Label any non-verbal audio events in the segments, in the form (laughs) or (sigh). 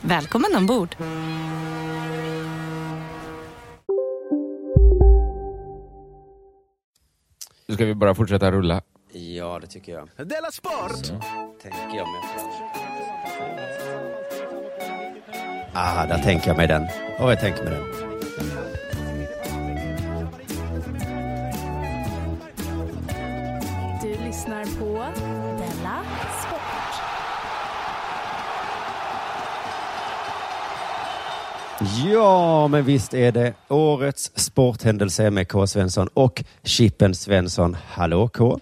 Välkommen ombord! Nu ska vi bara fortsätta rulla. Ja, det tycker jag. Della Sport! Tänker jag mig. Ah, där tänker jag mig den. Och jag tänker mig den. Ja, men visst är det årets sporthändelse med K. Svensson och Chippen Svensson. Hallå K.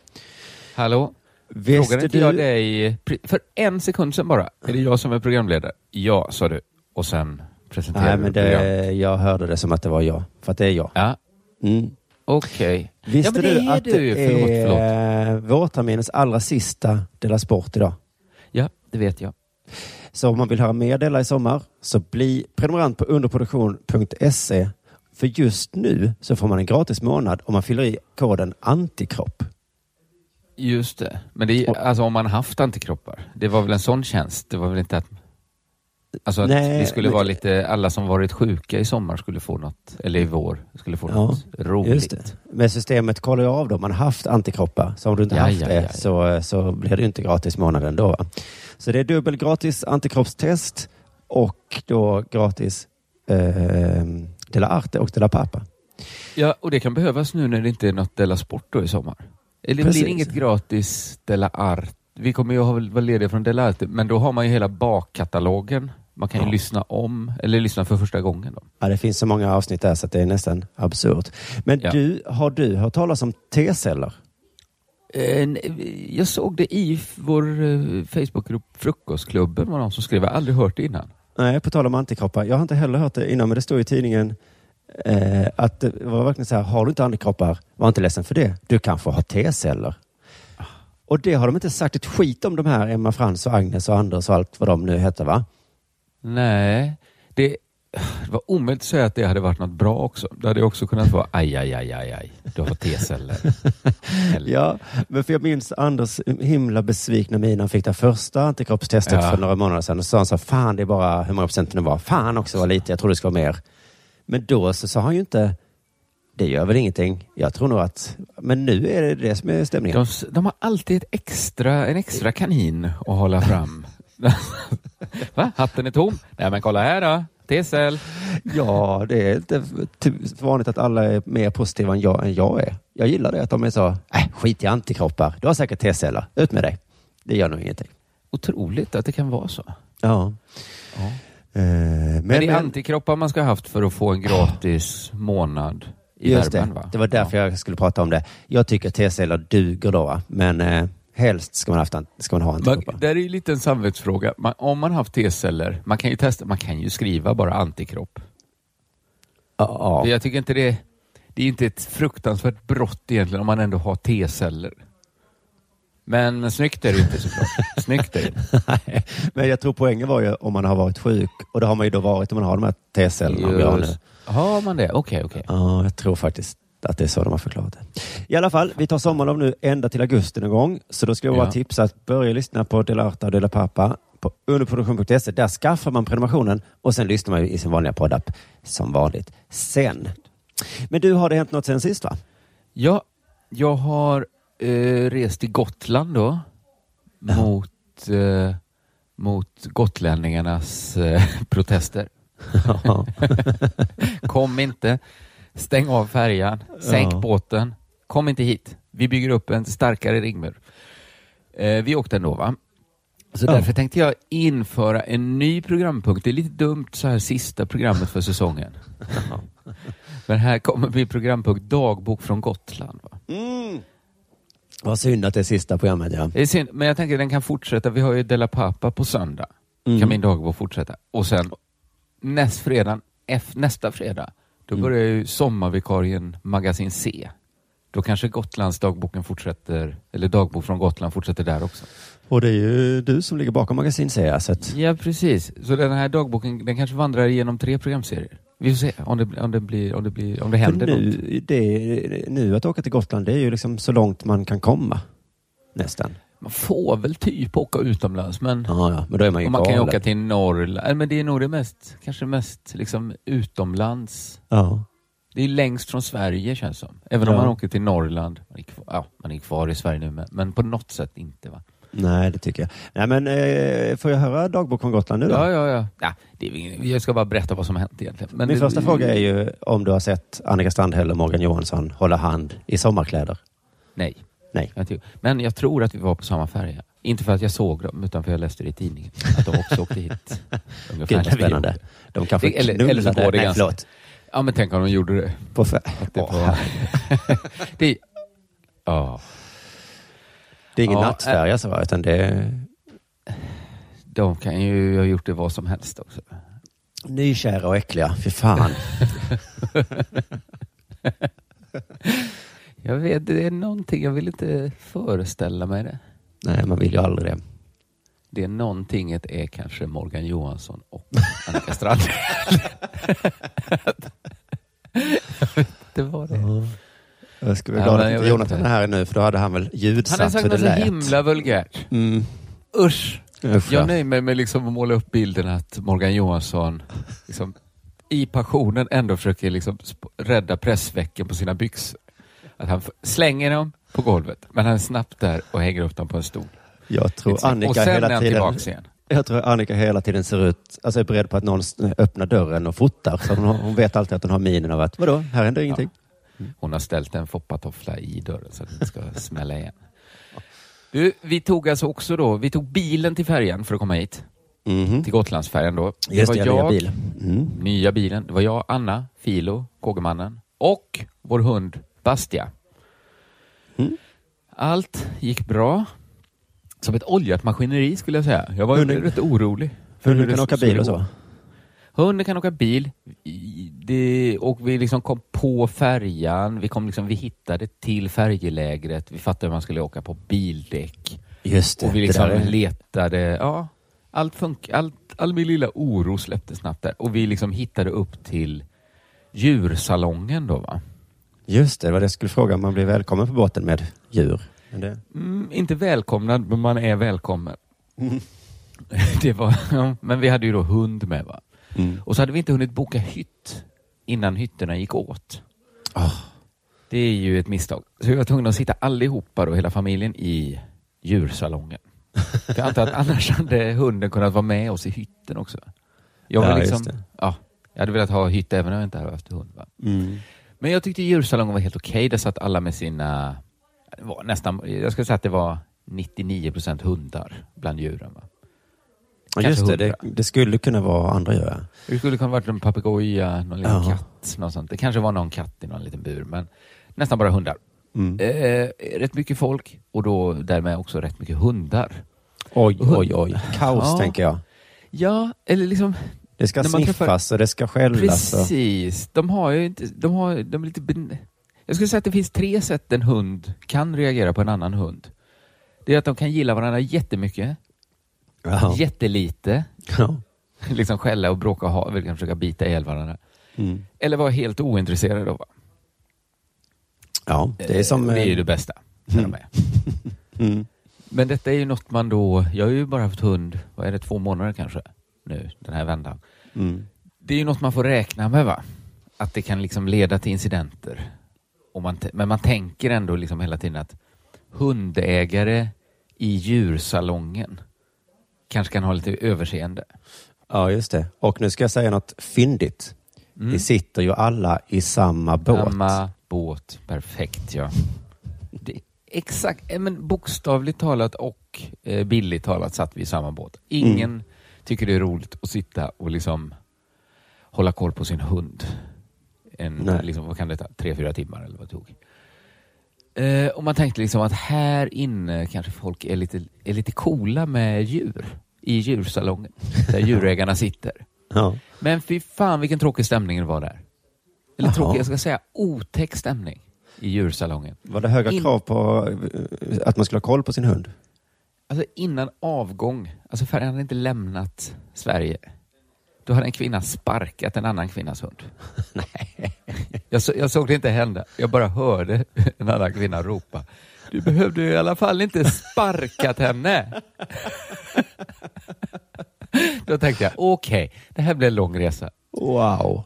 Hallå? Visste Frågade inte du... jag dig för en sekund sedan bara? Är det jag som är programledare? Ja, sa du. Och sen presenterade Nej, du men programmet. det, jag hörde det som att det var jag. För att det är jag. Ja, Mm. okej. Visste ja, det du är att du. det Förlåt, förlåt. är vårterminens allra sista Dela Sport idag? Ja, det vet jag. Så om man vill höra mer Dela i sommar så bli prenumerant på underproduktion.se. För just nu så får man en gratis månad om man fyller i koden antikropp. Just det. Men det är, alltså om man haft antikroppar. Det var väl en sån tjänst? Det var väl inte att... Alltså att Nej, det skulle men- vara lite, alla som varit sjuka i sommar skulle få något, eller i vår, skulle få Ja, något roligt. Det. Men systemet kollar ju av då. Man har haft antikroppar. Så om du inte Ja, haft ja, det. Så, så blir det inte gratis månaden då. Så det är dubbel gratis antikroppstest och då gratis eh, Dela Arte och Dela Pappa. Ja, och det kan behövas nu när det inte är något Della Sport då i sommar. Eller Precis. blir det inget gratis Della Art? Vi kommer ju vara lediga från Della Arte, men då har man ju hela bakkatalogen. Man kan ju Ja. lyssna om, eller lyssna för första gången. Då. Ja, det finns så många avsnitt där så det är nästan absurt. Men Ja. du, har du hört talas om T-celler? Eh, Jag såg det i vår eh, Facebookgrupp Frukostklubben var någon som skrev, jag har aldrig hört det innan. Nej, på tal om antikroppar. Jag har inte heller hört det innan, men det står i tidningen eh, att det var verkligen så här, har du inte antikroppar, var inte ledsen för det. Du kanske har T-celler. Och det har de inte sagt ett skit om de här Emma Frans och Agnes och Anders och allt vad de nu heter va? Nej, det, det var omöjligt att säga att det hade varit något bra också. Det hade också kunnat vara aj, aj, aj, aj, aj. du har T-celler. Eller- (laughs) Ja, men för jag minns Anders himla besvikna min när han fick det första antikroppstestet Ja. för några månader sedan. Och så sa han så fan det är bara hur många procent det var. Fan också var lite, jag trodde det skulle vara mer. Men då så sa han ju inte, det gör väl ingenting. Jag tror nog att, men nu är det det som är stämningen. De, de har alltid ett extra, en extra kanin att hålla fram. Va? Hatten är tom? Nej men kolla här då. T-cell. Ja, det är inte vanligt att alla är mer positiva än jag, än jag är. Jag gillar det att de är så, äh, skit i antikroppar. Du har säkert T-celler. Ut med dig. Det gör nog ingenting. Otroligt att det kan vara så. Ja. Ja. Eh, men, Men, det är antikroppar man ska ha haft för att få en gratis månad i Just värmen det. va? Det var därför jag skulle prata om det. Jag tycker T-celler duger då, men eh, helst ska man, haft, ska man ha antikroppar. det är ju lite en samvetsfråga. Man, om man haft T-celler, man kan ju testa, man kan ju skriva bara antikropp. Ja, För ja. jag tycker inte det, det är inte ett fruktansvärt brott egentligen om man ändå har T-celler. Men snyggt är det inte såklart. (laughs) Snyggt är det. Nej, men jag tror poängen var ju om man har varit sjuk och det har man ju då varit om man har de här T-cellerna. har. Har man det? Okej, okej. Ja, jag tror faktiskt att det är så de har förklarat det. I alla fall, vi tar sommarlov nu ända till augusti någon gång. Så då ska jag bara Ja. tipsa att börja lyssna på Dela Arta och Dela Pappa på underproduktion.se. Där skaffar man prenumerationen och sen lyssnar man i sin vanliga poddapp som vanligt sen. Men du, har det hänt något sen sist va? Ja, jag har eh, rest till Gotland då. Ja. Mot, eh, mot gotlänningarnas eh, (laughs) protester. (laughs) Kom inte. Stäng av färjan, sänk Ja. båten, kom inte hit. Vi bygger upp en starkare ringmur. Eh, vi åkte ändå va? Så Ja. därför tänkte jag införa en ny programpunkt. Det är lite dumt så här sista programmet för säsongen. (laughs) Men här kommer min programpunkt Dagbok från Gotland. Va? Vad synd att det är sista programmet, ja. Det är synd, men jag tänker den kan fortsätta. Vi har ju Della Pappa på söndag. Mm. Kan min dagbok fortsätta. Och sen näst fredag, nästa fredag, då Mm. börjar ju sommarvikarien Magasin C. Då kanske Gotlands dagboken fortsätter, eller dagbok från Gotland fortsätter där också. Och det är ju du som ligger bakom Magasin ser jag. Så att, Ja, precis. Så den här dagboken, den kanske vandrar igenom tre programserier. Vi får se om det, om det, blir, om det, blir, om det för händer något. nu, det, nu att åka till Gotland, det är ju liksom så långt man kan komma. Nästan. Man får väl typ åka utomlands, men Ja, ja, men då är man ju man kan ju åka till Norrland. Men det är nog det mest, kanske mest liksom utomlands. Ja. Det är längst från Sverige känns som. Även om Ja. man åker till Norrland. Man är, kvar, ja, man är kvar i Sverige nu men, men på något sätt inte va? Nej, det tycker jag. Nej, men eh, får jag höra dagbok från Gotland nu då? Ja, ja, ja. ja det jag ska bara berätta vad som har hänt egentligen. Men Min det, första fråga är ju om du har sett Annika Strandhäll och Morgan Johansson hålla hand i sommarkläder. Nej. Nej. Men jag tror att vi var på samma färja. Inte för att jag såg dem, utan för att jag läste det i tidningen. Att de också åkte hit. (laughs) Gud vad spännande. De kanske Det- eller- eller så knullade. går det Nej, ganska- förlåt. Ja, men tänk om de gjorde det. På fär... Det, Åh, var... (laughs) det... Ja, det är ingen Ja, nattfärja så va? Utan det är de kan ju ha gjort det vad som helst också. nykära och äckliga. Fy fan. (laughs) Jag vet, det är någonting, jag vill inte föreställa mig det. Nej, man vill ju aldrig det. Det är någontinget är kanske Morgan Johansson och Annika Strandhäll. (laughs) jag vet inte vad det är. Jag skulle vara Ja, glad att inte Jonathan inte. är här nu, för då hade han väl Han har ljudsatt sagt något så himla vulgärt. Mm. Usch! Usch, ja. Jag nöjer mig med liksom att måla upp bilden att Morgan Johansson liksom, i passionen ändå försöker liksom rädda pressvecken på sina byxor. Att han slänger dem på golvet, men han är snabbt där och hänger upp dem på en stol. Jag tror och Annika sen är hela han tiden... igen. Jag tror Annika hela tiden ser ut, alltså är beredd på att någon öppnar dörren och fotar. Så hon, hon vet alltid att hon har minen av att, vadå, här händer ingenting. Hon har ställt en foppatoffla i dörren så att inte ska (laughs) smälla igen. Du, vi tog alltså också då, vi tog bilen till färjan för att komma hit. Mhm. Till Gotlandsfärjan då. Just det, var nya jag, bil. Mm. nya bilen. Det var jag, Anna, Filo, Kågemannen och vår hund Bastia. Mm. Allt gick bra. Som ett oljat maskineri skulle jag säga. Jag var Hunden- rätt orolig. för Hunden det kan åka bil och så. Hunden kan åka bil. Det, och vi liksom kom på färjan. Vi, kom liksom, vi hittade till färjelägret. Vi fattade hur man skulle åka på bildäck. Just det. Och vi det liksom är- letade. Ja, allt funk, allt, all min lilla oro släppte snabbt där. Och vi liksom hittade upp till djursalongen då va. Just det, det var det jag skulle fråga. Man blir välkommen på båten med djur. Det... Mm, inte välkomnad, men man är välkommen. Mm. (laughs) Det var, men vi hade ju då hund med va. Mm. Och så hade vi inte hunnit boka hytt innan hytterna gick åt. Ah. Det är ju ett misstag. Så vi var tvungna att sitta allihopa då, hela familjen, i djursalongen. För (laughs) jag antar att annars hade hunden kunnat vara med oss i hytten också. Jag, var Ja, liksom, ja, jag hade velat ha hytt även om jag inte hade haft hund. Va? Men jag tyckte djursalongen var helt okej. Där satt alla med sina... Nästan, jag skulle säga att det var 99 procent hundar bland djuren. Va? Ja, Kanske just det, det, det skulle kunna vara andra djur. Det skulle kunna varit en papegoja, någon liten Ja. katt, något sånt. Det kanske var någon katt i någon liten bur, men nästan bara hundar. Mm. Eh, rätt mycket folk och då därmed också rätt mycket hundar. Oj, oj, oj. Kaos Ja. tänker jag. Ja, eller liksom Det ska sniffas och det ska skällas. Och... precis. De har ju inte, de har, de är lite ben... Jag skulle säga att det finns tre sätt en hund kan reagera på en annan hund. Det är att de kan gilla varandra jättemycket, Ja. jättelite, Ja. (laughs) liksom skälla och bråka och ha, försöka bita ihjäl varandra. Mm. Eller vara helt ointresserade av ja, det är som... Det är ju eh, det bästa. (laughs) är. Mm. Men detta är ju något man då, jag har ju bara haft hund, vad är det, två månader kanske nu, den här vändan. Mm. Det är ju något man får räkna med va? Att det kan liksom leda till incidenter. Man, men man tänker ändå liksom hela tiden att hundägare i djursalongen kanske kan ha lite överseende. Ja, just det. Och nu ska jag säga något fyndigt. Ni sitter ju alla i samma båt. Samma båt, perfekt ja. Exakt, eh, men bokstavligt talat och eh, billigt talat satt vi i samma båt. Ingen Mm. Tycker det är roligt att sitta och liksom hålla koll på sin hund. En, Nej. liksom, vad kan det ta? Tre, fyra timmar eller vad det tog. Eh, och man tänkte liksom att här inne kanske folk är lite, är lite coola med djur i djursalongen där (laughs) djurägarna sitter. Ja. Men fy fan vilken tråkig stämning det var där. Eller Jaha. tråkig, jag ska säga otäck stämning i djursalongen. Var det höga In- krav på eh, att man skulle ha koll på sin hund? Alltså innan avgång, alltså färjan hade inte lämnat Sverige. Då hade en kvinna sparkat en annan kvinnas hund. (laughs) Nej. Jag, så, jag såg det inte hända. Jag bara hörde en annan kvinna ropa. Du behövde i alla fall inte sparkat henne. (laughs) Då tänkte jag, okej, det här blir en lång resa. Wow.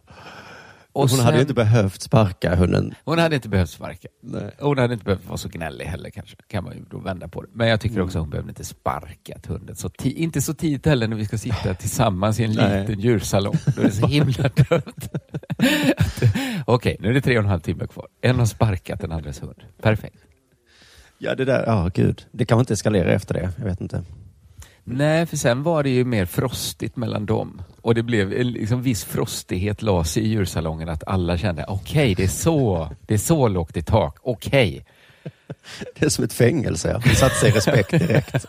Och hon sen- hade inte behövt sparka hunden. Hon hade inte behövt sparka. Nej. Hon hade inte behövt vara så gnällig heller kanske. Kan man ju då vända på det. Men jag tycker också att hon behövde inte sparkat hunden. Så inte så tidigt heller när vi ska sitta tillsammans i en Nej. liten djursalong. Då är det så himla (laughs) dött. (laughs) Okej, nu är det tre och en halv timme kvar. En har sparkat den andres hund. Perfekt. Ja, det där, ja gud. Det kan inte eskalera efter det. Jag vet inte. Nej, för sen var det ju mer frostigt mellan dem. Och det blev en liksom viss frostighet la sig i djursalongen att alla kände okej, det är så, det är så lågt i tak. Okej. (laughs) Det är som ett fängelse. Det satte sig respekt direkt. (laughs)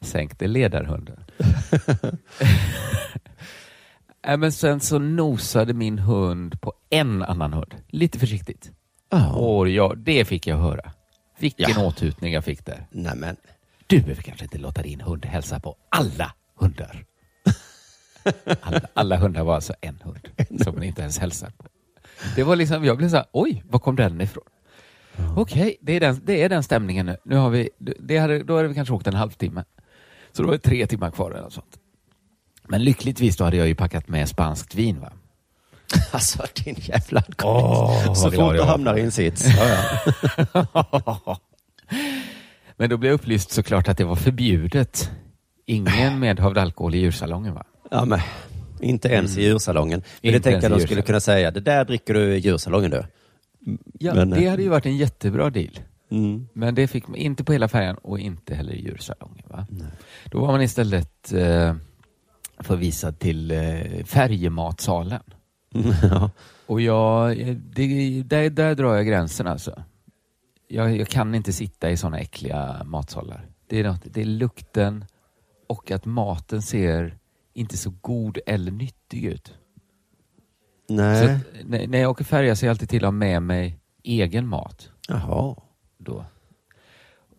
Sänkte ledarhunden. (laughs) äh, men sen så nosade min hund på en annan hund. Lite försiktigt. Ja. Och ja, det fick jag höra. Vilken Ja. åthutning jag fick där. Nej men. Du behöver kanske inte låta din hund hälsa på alla hundar. Alla, alla hundar var alltså en hund som man inte ens hälsar på. Det var liksom, jag blev så här, oj, var kom den ifrån? Okej, det, är den, det är den stämningen nu. nu har vi, det hade, då hade vi kanske åkt en halvtimme. Så då var det tre timmar kvar eller något sånt. Men lyckligtvis då hade jag ju packat med spanskt vin. Va? (laughs) Alltså din jävla Åh, Så vad glad fort du hamnar i en sits. (laughs) Ja, ja. (laughs) Men då blev jag upplyst såklart att det var förbjudet. Ingen medhavd alkohol i djursalongen va? ja men. Inte ens i djursalongen. Men Inte det tänkte ens i jag de skulle djursalongen. kunna säga. Det där dricker du i djursalongen du. Ja, Men, det eh, hade ju varit en jättebra deal. Mm. Men det fick man inte på hela färjan och inte heller i djursalongen. Va? Då var man istället eh, förvisad till eh, färjematsalen. (laughs) Ja. Och jag, eh, det, där, där drar jag gränsen alltså. Jag, jag kan inte sitta i sådana äckliga matsalar. Det är, något, det är lukten och att maten ser inte så god eller nyttig ut. Så Nej. att, när, när jag åker färja ser jag alltid till att ha med mig egen mat. Jaha. då.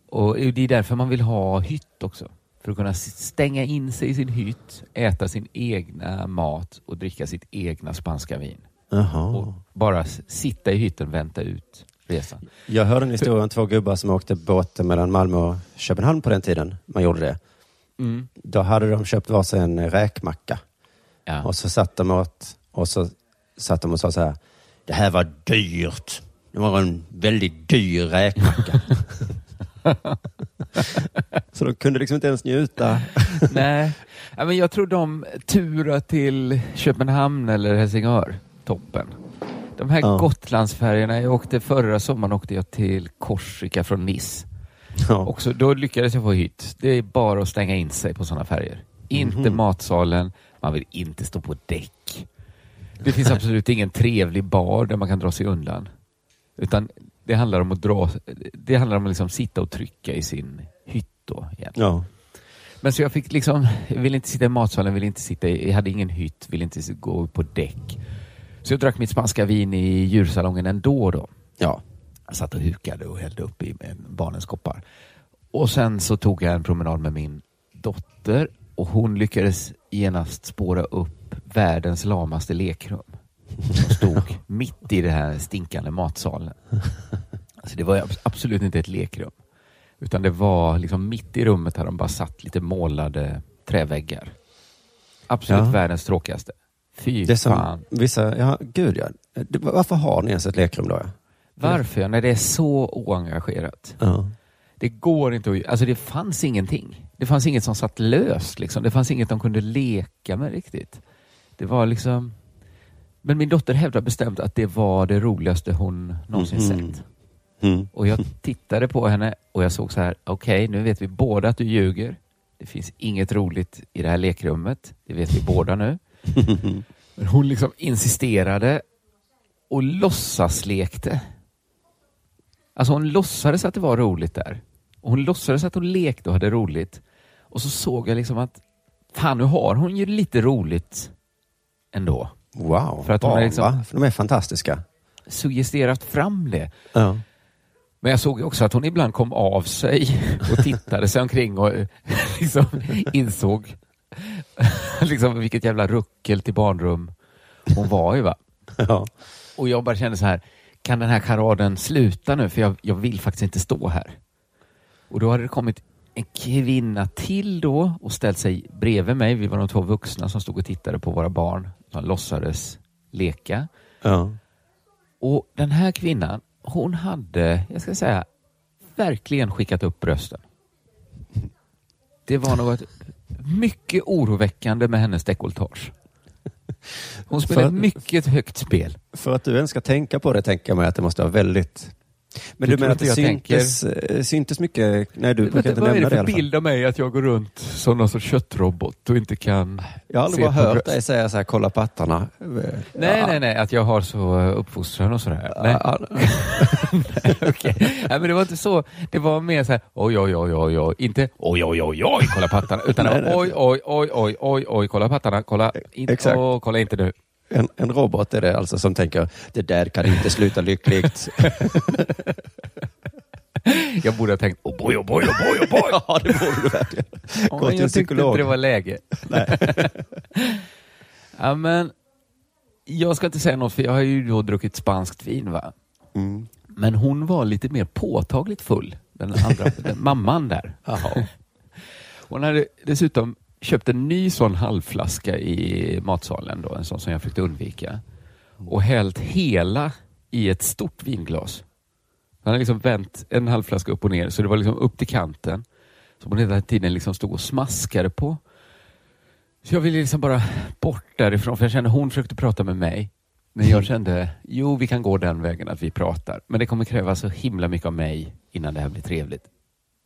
Och det är därför man vill ha hytt också. För att kunna stänga in sig i sin hytt, äta sin egna mat och dricka sitt egna spanska vin. Och Jaha. bara s- sitta i hytten och vänta ut resan. Jag hörde en historia om två gubbar som åkte båten mellan Malmö och Köpenhamn på den tiden. Man gjorde det. Mm. Då hade de köpt varsin räkmacka. Ja. Och så satt de åt och så satt de och sa så här. Det här var dyrt. Det var en väldigt dyr räkmacka. (laughs) så de kunde liksom inte ens njuta. (laughs) Nej, men jag tror de turar till Köpenhamn eller Helsingör, toppen. De här Ja. Gotlandsfärjorna, jag åkte förra sommaren åkte jag till Korsika från Nice. Ja. Också, då lyckades jag få hytt. Det är bara att stänga in sig på sådana färger. Inte Mhm. matsalen, man vill inte stå på däck. Det finns absolut ingen trevlig bar där man kan dra sig undan. Utan det handlar om att dra, det handlar om att liksom sitta och trycka i sin hytt då igen. ja. Men så jag fick liksom, jag ville inte sitta i matsalen, ville inte sitta i, jag hade ingen hytt, ville inte gå på däck. Så jag drack mitt spanska vin i djursalongen ändå då. Ja. Jag satt och hukade och hällde upp i barnens koppar. Och sen så tog jag en promenad med min dotter och hon lyckades genast spåra upp världens lamaste lekrum. Som stod (laughs) mitt i den här stinkande matsalen. Alltså det var ab- absolut inte ett lekrum. Utan det var liksom mitt i rummet här de bara satt lite målade träväggar. Absolut Ja. världens tråkigaste. Fy Det är som fan. vissa, ja gud ja. Varför har ni ens ett lekrum då? Varför? När det är så oengagerat. Ja. Det går inte att... Alltså det fanns ingenting. Det fanns inget som satt löst. Liksom. Det fanns inget de kunde leka med riktigt. Det var liksom... Men min dotter hävdar bestämt att det var det roligaste hon någonsin Mhm. sett. Mm. Och jag tittade på henne och jag såg så här, okej, nu vet vi båda att du ljuger. Det finns inget roligt i det här lekrummet. Det vet vi båda nu. Men hon liksom insisterade och låtsaslekte. Alltså hon låtsades att det var roligt där. Och hon låtsades att hon lekte och hade roligt. Och så såg jag liksom att fan, nu har hon ju lite roligt ändå. Wow, För att hon är liksom-? För de är fantastiska. Suggesterat fram det. Ja. Men jag såg också att hon ibland kom av sig och tittade sig omkring och eh, (laughs) liksom insåg (laughs) liksom vilket jävla ruckel till barnrum hon var i. Va? (laughs) Ja. Och jag bara kände så här, kan den här charaden sluta nu? För jag, jag vill faktiskt inte stå här. Och då hade det kommit en kvinna till då och ställt sig bredvid mig. Vi var de två vuxna som stod och tittade på våra barn som låtsades leka. Ja. Och den här kvinnan, hon hade, jag ska säga, verkligen skickat upp brösten. Det var något mycket oroväckande med hennes dekolletage. Hon spelade För- ett mycket högt spel. För att du ens ska tänka på det tänker jag mig att det måste vara väldigt... Men Du du, menar att det syntes, eh, syntes mycket? Nej, du brukar inte vad är nämna det det i för alla fall. bild av mig att jag går runt som någon sorts köttrobot och inte kan Jag har aldrig bara hört dig säga så här, kolla pattarna. Nej, ja. nej, nej, att jag har så eh, uppfostran och sådär. Nej. Ja, (laughs) Okej. Nej, men det var inte så. Det var mer så här, oj, oj, oj, oj, oj. Inte oj, oj, oj, oj, kolla pattarna. Utan (laughs) Nej, nej. oj, oj, oj, oj, oj, oj, kolla pattarna. Kolla, in, Exakt. åh, kolla inte nu. En, en robot är det alltså som tänker, det där kan inte sluta lyckligt. (laughs) Jag borde ha tänkt, oh boy, oh boy, oh boy, oh boy. (laughs) ja, det borde du verkligen. Ja, Gå men till en jag tyckte inte det var läge. (laughs) ja, men jag ska inte säga något, för jag har ju då druckit spanskt vin. va? Mm. Men hon var lite mer påtagligt full, den andra, den mamman där. Hon hade dessutom köpt en ny sån halvflaska i matsalen, då, en sån som jag försökte undvika. Och hällt hela i ett stort vinglas. Han hade liksom vänt en halvflaska upp och ner, så det var liksom upp till kanten. Som hon hela tiden liksom stod och smaskade på. Så jag ville liksom bara bort därifrån, för jag kände hon försökte prata med mig. Men jag kände, jo vi kan gå den vägen att vi pratar. Men det kommer kräva så himla mycket av mig innan det här blir trevligt.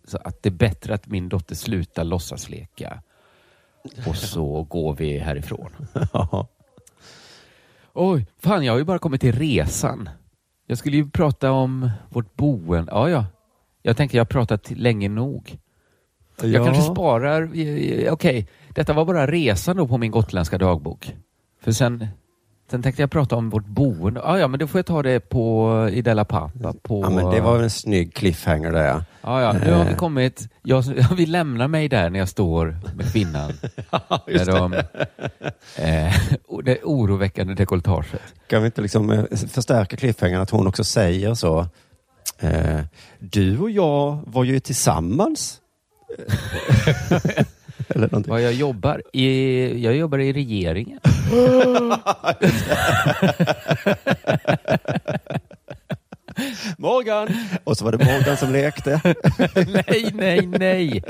Så att det är bättre att min dotter slutar låtsas leka. Och så går vi härifrån. (laughs) Ja. Oj, fan jag har ju bara kommit till resan. Jag skulle ju prata om vårt boende. Ja, ja. Jag tänker jag har pratat länge nog. Jag kanske sparar, eh, okej, detta var bara resan då på min gotländska dagbok. För sen, sen tänkte jag prata om vårt boende. Ja, ja, men då får jag ta det på i Della Pappa. På, Ja, men det var en snygg cliffhanger där. ja. ja, ja, nu har vi Eh. kommit. Jag, (laughs) jag vill lämna mig där när jag står med kvinnan. (laughs) just med de, eh, och det oroväckande dekolletaget. Kan vi inte liksom eh, förstärka cliffhangern att hon också säger så? Eh, du och jag var ju tillsammans. (laughs) (laughs) Eller någonting. Vad jag jobbar i, jag jobbar i regeringen. (laughs) Morgan! Och så var det Morgan som lekte. (laughs) nej, nej, nej.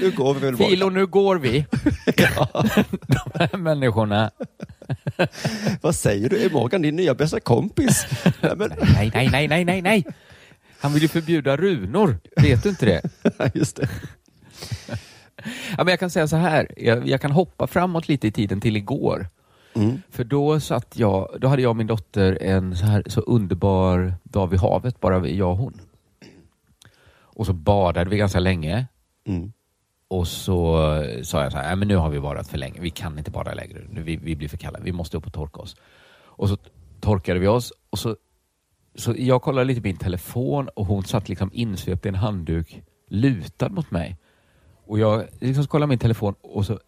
Nu går vi väl Morgan. Filo, nu går vi. De här människorna. Vad säger du? Är Morgan din nya bästa kompis? Nej, men, Nej, nej, nej, nej, nej, nej. Han vill ju förbjuda runor. Vet du inte det? (laughs) just det. Ja, men jag kan säga så här. Jag, jag kan hoppa framåt lite i tiden till igår. Mm. För då satt jag, då hade jag och min dotter en så här så underbar dag vid havet, bara jag och hon. Och så badade vi ganska länge. Mm. Och så sa jag så här, "Nej, men nu har vi badat för länge, vi kan inte bada längre, nu, vi, vi blir för kalla, vi måste upp och torka oss. Och så torkade vi oss och så, så jag kollade lite på min telefon och hon satt liksom insvept i en handduk lutad mot mig. Och jag liksom kollade min telefon och så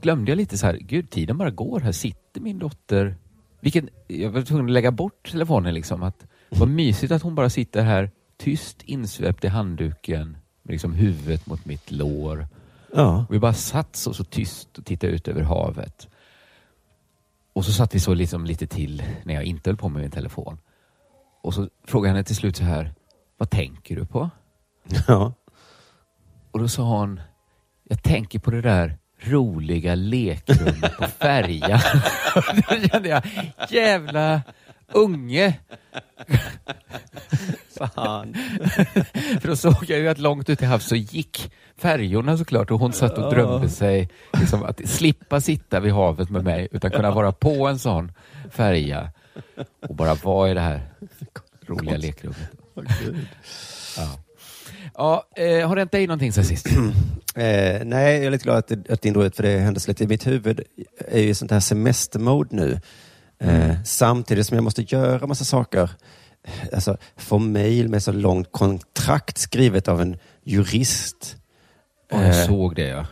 glömde jag lite så här, gud tiden bara går, här sitter min dotter. Vilken, jag var tvungen att lägga bort telefonen liksom. Att, vad mysigt att hon bara sitter här tyst insvept i handduken med liksom huvudet mot mitt lår. Ja. Och vi bara satt så, så tyst och tittade ut över havet. Och så satt vi så liksom lite till när jag inte höll på med min telefon. Och så frågade jag henne till slut så här, vad tänker du på? (laughs) ja. Och då sa hon, jag tänker på det där roliga lekrummet på färjan. (laughs) Då kände jag, jävla unge. (laughs) Fan. För då såg jag ju att långt ute i havs så gick färjorna såklart och hon satt och drömde sig liksom, att slippa sitta vid havet med mig utan kunna vara på en sån färja och bara vara i det här (laughs) roliga lekrummet. Ja. Ja, eh, har det hänt dig någonting sen sist? (clears throat) Eh, nej, jag är lite glad att, att din drog ut för det hände så lite. I mitt huvud är ju sånt här semestermode nu. Eh, Samtidigt som jag måste göra massa saker. Alltså, få mejl med så långt kontrakt skrivet av en jurist. Ja, jag Eh, såg det ja.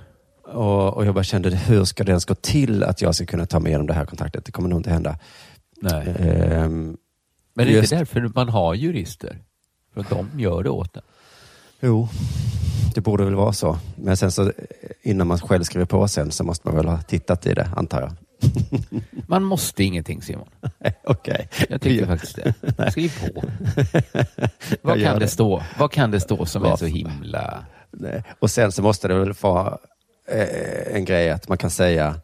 och, och jag bara kände, hur ska det ens gå till att jag ska kunna ta mig igenom det här kontraktet? Det kommer nog inte hända. Nej. Ehm, Men det är just- inte därför man har jurister. För att de gör det åt en. Jo, det borde väl vara så. Men sen så eh, innan man själv skriver på sen så måste man väl ha tittat i det, antar jag. (laughs) Man måste ingenting Simon. Okej. Jag tycker faktiskt det. Skriv på. (laughs) Vad kan det det. stå? Vad kan det stå som är Vad så himla... Nej. Och sen så måste det väl vara eh, en grej att man kan säga,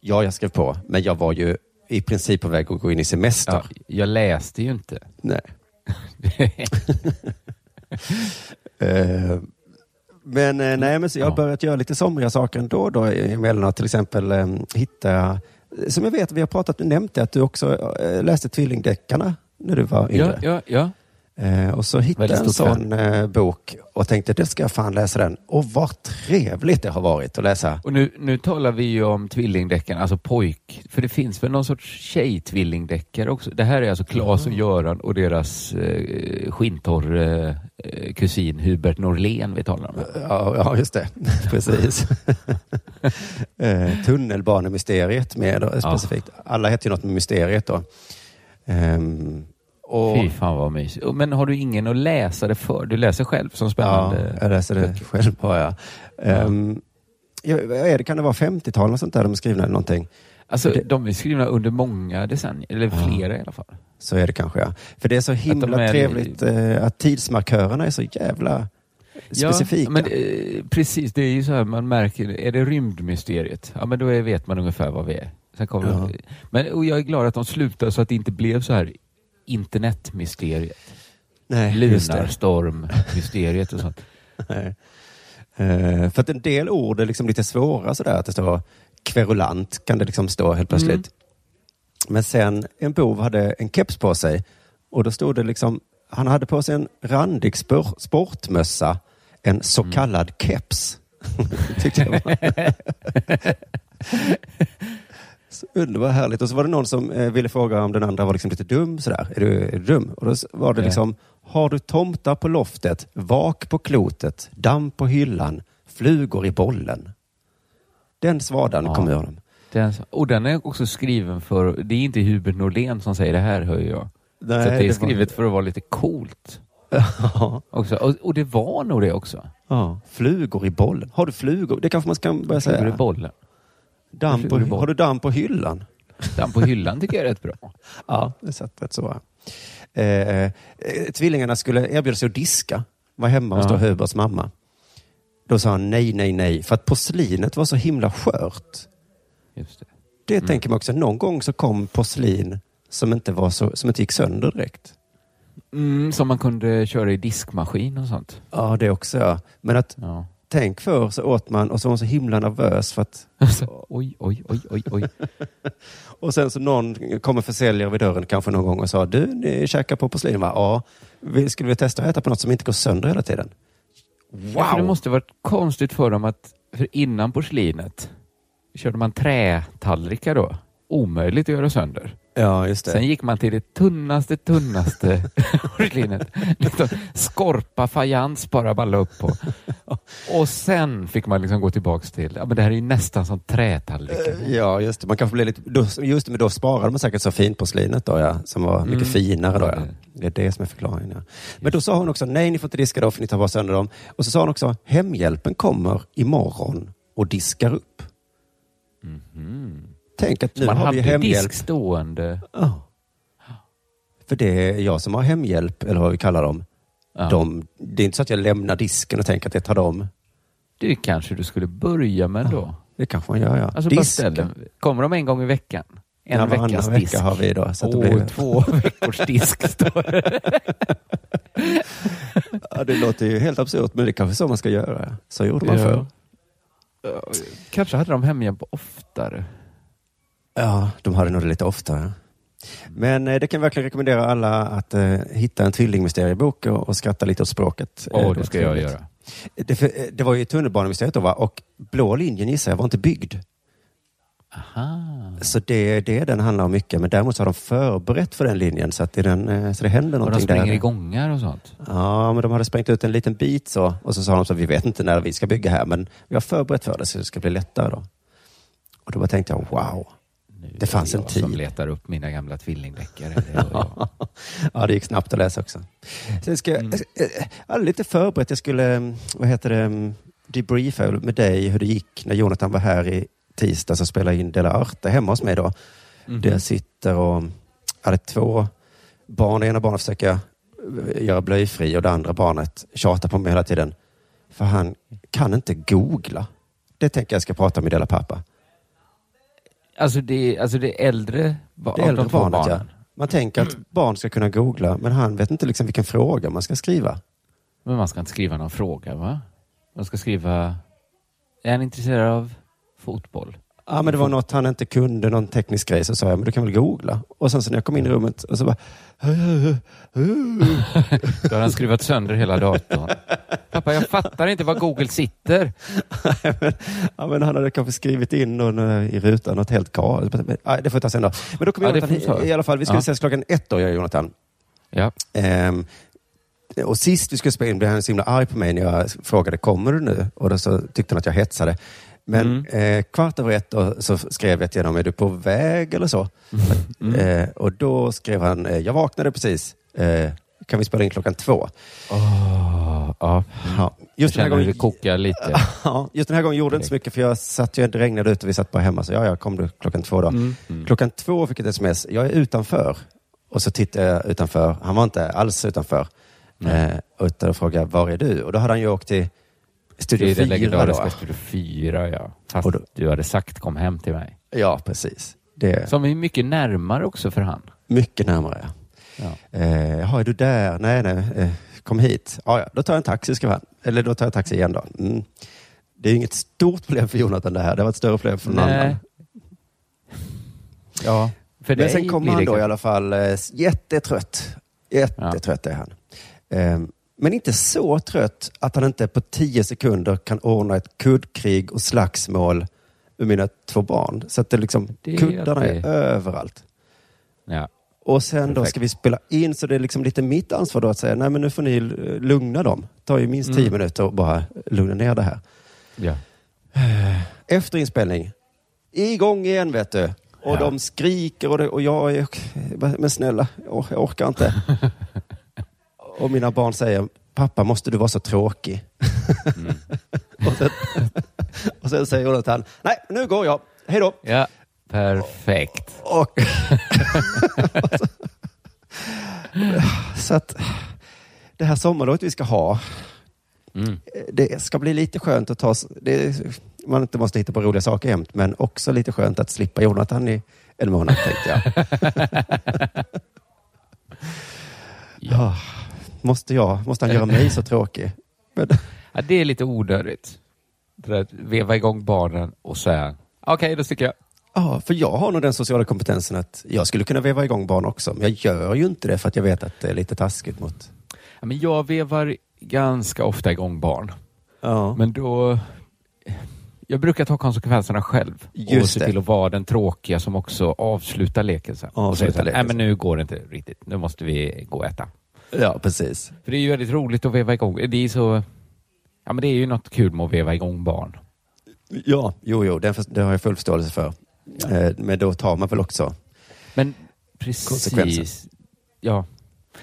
ja, jag skrev på, men jag var ju i princip på väg att gå in i semester. Ja, jag läste ju inte. Nej. (laughs) Eh, men eh, nej, men så jag har Ja. börjat göra lite somriga saker ändå då emellanåt. Till exempel eh, hitta, som jag vet, vi har pratat, nämnt det, att du också läste Tvillingdeckarna när du var ja, yngre. ja, ja. Eh, och så hittade jag en sån eh, bok och tänkte, det ska jag fan läsa den. Och vad trevligt det har varit att läsa. Och nu, nu talar vi ju om tvillingdäckaren, alltså pojk. För det finns väl någon sorts tjejtvillingdäckare också? Det här är alltså Claes och Göran och deras eh, skintorr eh, kusin Hubert Norlén vi talar om. Ja, ja just det. (laughs) Precis. (laughs) eh, tunnelbanemysteriet med då, specifikt. Alla heter ju något med mysteriet då. Ehm, och, Fy fan vad mysigt. Men har du ingen att läsa det för? Du läser själv som ja, spännande? jag läser det själv bara. Ja. Um, ja, det, kan det vara 50-tal och sånt där de är skrivna eller någonting? Alltså, det- de är skrivna under många decennier, eller flera i alla fall. Så är det kanske ja. För det är så himla de är- trevligt eh, att tidsmarkörerna är så jävla specifika. Ja, men, eh, precis, det är ju så här man märker, är det rymdmysteriet? Ja, men då är, vet man ungefär vad vi är. Sen kommer Ja. men, och jag är glad att de slutar så att det inte blev så här internetmysteriet. Nej. Lunarstorm-mysteriet och sånt. (laughs) Nej. Eh, för att en del ord är liksom lite svåra sådär, att det står kverulant kan det liksom stå helt plötsligt. Mm. Men sen en bov hade en keps på sig och då stod det liksom, han hade på sig en randig spor, sportmössa, en så Mm. kallad keps. (laughs) Tyckte jag. (laughs) så underbart härligt. Och så var det någon som eh, ville fråga om den andra var liksom lite dum sådär. Är du, är du dum? Och då var det liksom, har du tomtar på loftet, vak på klotet, damm på hyllan, flugor i bollen? Den svadan Ja. kommer ur dem. Den, och den är också skriven för, det är inte Hubert Norlén som säger det här, hör jag. Nej, så det är var- skrivet för att vara lite coolt. Ja, (laughs) Också. Och, och det var nog det också. ja. Flugor i bollen. Har du flugor? Det kanske man ska börja Flugor i säga. bollen. Damm på, har du damm på hyllan? Den på hyllan tycker jag är rätt bra. (laughs) Ja, det satt rätt så bra. Eh, eh, tvillingarna skulle erbjuda sig att diska. Var hemma hos Ja. då Huberts mamma. Då sa han nej, nej, nej. För att porslinet var så himla skört. Just det. Det tänker man också. Någon gång så kom porslin som inte, var så, som inte gick sönder direkt. Mm, som man kunde köra i diskmaskin och sånt. Ja, det också ja. Men att Ja. Tänk för så åt man och så var man så himla nervös för att oj, oj, oj, oj, oj. (laughs) Och sen så någon kommer försäljare vid dörren kanske någon gång och sa du, ni käkar på porslin va? Ja. Vi skulle vi testa att äta på något som inte går sönder hela tiden? Ja, för det måste varit konstigt för dem att, för innan porslinet körde man trätallrikar då. Omöjligt att göra sönder. Ja, just det. Sen gick man till det tunnaste, tunnaste (laughs) porslinet. Liksom skorpa fajans bara balla upp på. Och sen fick man liksom gå tillbaks till, ja men det här är ju nästan som trätallrikar. Ja, just det. Man kanske blir lite, då, just det, men då sparade man säkert så fint porslinet då, ja, som var mycket Mm. finare då. Ja, Ja. det- är det som är förklaringen. Ja. Men då sa hon också, nej ni får inte diska då för ni tar bara sönder dem. Och så sa hon också, hemhjälpen kommer imorgon och diskar upp. Tänk att nu man har vi hemhjälp. disk stående. Ja. För det är jag som har hemhjälp, eller vad vi kallar dem. Ja. De, det är inte så att jag lämnar disken och tänker att det tar dem. Det kanske du skulle börja med då. Det kanske man gör, ja. Alltså. Kommer de en gång i veckan? En Ja, veckas disk. vecka har vi då. Så Åh, blir... två veckors disk står det. (laughs) ja, det låter ju helt absurt, men det är kanske så man ska göra. Så gjorde man Ja. förr. Kanske hade de hemhjälp oftare. Ja, de nog det lite oftare. Men eh, det kan jag verkligen rekommendera alla att eh, hitta en tvillingmysteriebok och, och skratta lite åt språket. Åh, Eh, det ska jag göra. Det, eh, det var ju tunnelbanemysteriet då va? Och blå linjen gissar jag var inte byggd. Aha. Så det, det den handlar om mycket. Men däremot så har de förberett för den linjen så att det, är den, eh, så det händer Och de någonting springer där. i gångar och sånt. Ja, men de hade sprängt ut en liten bit så. Och så sa de så vi vet inte när vi ska bygga här, men vi har förberett för det så det ska bli lättare då. Och då bara tänkte jag, wow. Det fanns en jag som tid. letar upp mina gamla tvillingdeckare. (laughs) Ja, det gick snabbt att läsa också. Sen ska jag, Mm. jag lite förberett. Jag skulle, eh, vad heter det, mm, debriefa med dig hur det gick när Jonathan var här i tisdags och spelade in Dela Arte hemma hos mig då. Mhm. Där jag sitter och hade två barn. Det ena barnet försöker eh, göra blöjfri och det andra barnet tjatar på mig hela tiden. För han kan inte googla. Det tänker jag ska prata med Dela pappa. Alltså det, alltså det äldre ba- Det äldre de två barnet, ja. barnen. Man tänker att barn ska kunna googla, men han vet inte liksom vilken fråga man ska skriva. Men man ska inte skriva någon fråga va? Man ska skriva, är han intresserad av fotboll? Ja, men det var något han inte kunde, någon teknisk grej. Så sa jag, men du kan väl googla? Och sen så när jag kom in i rummet och så bara... Då har han skruvat sönder hela datorn. Pappa, jag fattar inte var Google sitter. ja, men han hade kanske skrivit in någon, eh, i rutan något helt galet. Nej, det får jag ta sen då. Men då kom Ja, Jonathan i, i alla fall. Vi skulle Ja. ses klockan ett då, jag och Jonathan. Ja. Ehm, och sist vi skulle spela in blev han så himla arg på mig när jag frågade, kommer du nu? Och då så tyckte han att jag hetsade. Men eh, kvart över ett så skrev jag till honom, är du på väg eller så? Eh, och då skrev han, eh, jag vaknade precis. Eh, kan vi spela in klockan två? Åh, ja. Ja, just, den här gången, det kokar lite? (laughs) ja, just den här gången gjorde det inte så mycket för jag satt ju, det regnade ute och vi satt bara hemma. Så ja, jag kom du klockan två då. Mm. Klockan två fick jag ett sms. Jag är utanför. Och så tittade jag utanför. Han var inte alls utanför. Eh, utan frågade, var är du? Och då hade han ju åkt till Studio är det 4 legendariska då. Studio 4, ja. Fast då- du hade sagt kom hem till mig. Ja, precis. Det Som är mycket närmare också för han. mycket närmare. Ja. Eh, Jaha, är du där? Nej, nej. Eh, kom hit. Ja, ja, då tar jag en taxi, skrev han. Eller då tar jag taxi igen då. Mm. Det är inget stort problem för Jonathan det här. Det var ett större problem för någon Nej. annan. Ja, för Men sen kommer han då i alla fall eh, jättetrött. Jättetrött är han. Ehm, Men inte så trött att han inte på tio sekunder kan ordna ett kuddkrig och slagsmål med mina två barn. Så att det liksom, Det är kuddarna är överallt. Ja. Och sen då Perfekt. ska vi spela in, så det är liksom lite mitt ansvar då att säga, nej men nu får ni eh, lugna dem. Det tar ju minst tio Mm. minuter att bara lugna ner det här. ja. (sighs) Efter inspelning, igång igen vet du. Och Ja. de skriker och, det, och jag är, men snälla, jag orkar inte. (laughs) och mina barn säger, pappa måste du vara så tråkig? Mm. (laughs) och, sen, och sen säger Jonathan, nej nu går jag, hej då. ja, perfekt. Och (laughs) så att det här sommarlovet vi ska ha, Mm. det ska bli lite skönt att ta, det, man inte måste hitta på roliga saker jämt, men också lite skönt att slippa Jonathan i en månad tänkte jag. (laughs) ja. Måste jag, måste han göra mig så tråkig? Men, Ja, det är lite onödigt. Det där att veva igång barnen och säga okej, då sticker jag. ja, för jag har nog den sociala kompetensen att jag skulle kunna veva igång barn också, men jag gör ju inte det för att jag vet att det är lite taskigt mot... Ja, men jag vevar ganska ofta igång barn. Ja. Men då... Jag brukar ta konsekvenserna själv och Just se det. till att vara den tråkiga som också avslutar leken sen. Och här, leken Nej, men nu går det inte riktigt. Nu måste vi gå och äta. Ja, precis. För det är ju väldigt roligt att veva igång. Det är så... Ja, men det är ju något kul med att veva igång barn. Ja, jo, jo, det, det har jag full förståelse för. Eh, Men då tar man väl också... Men precis. Ja.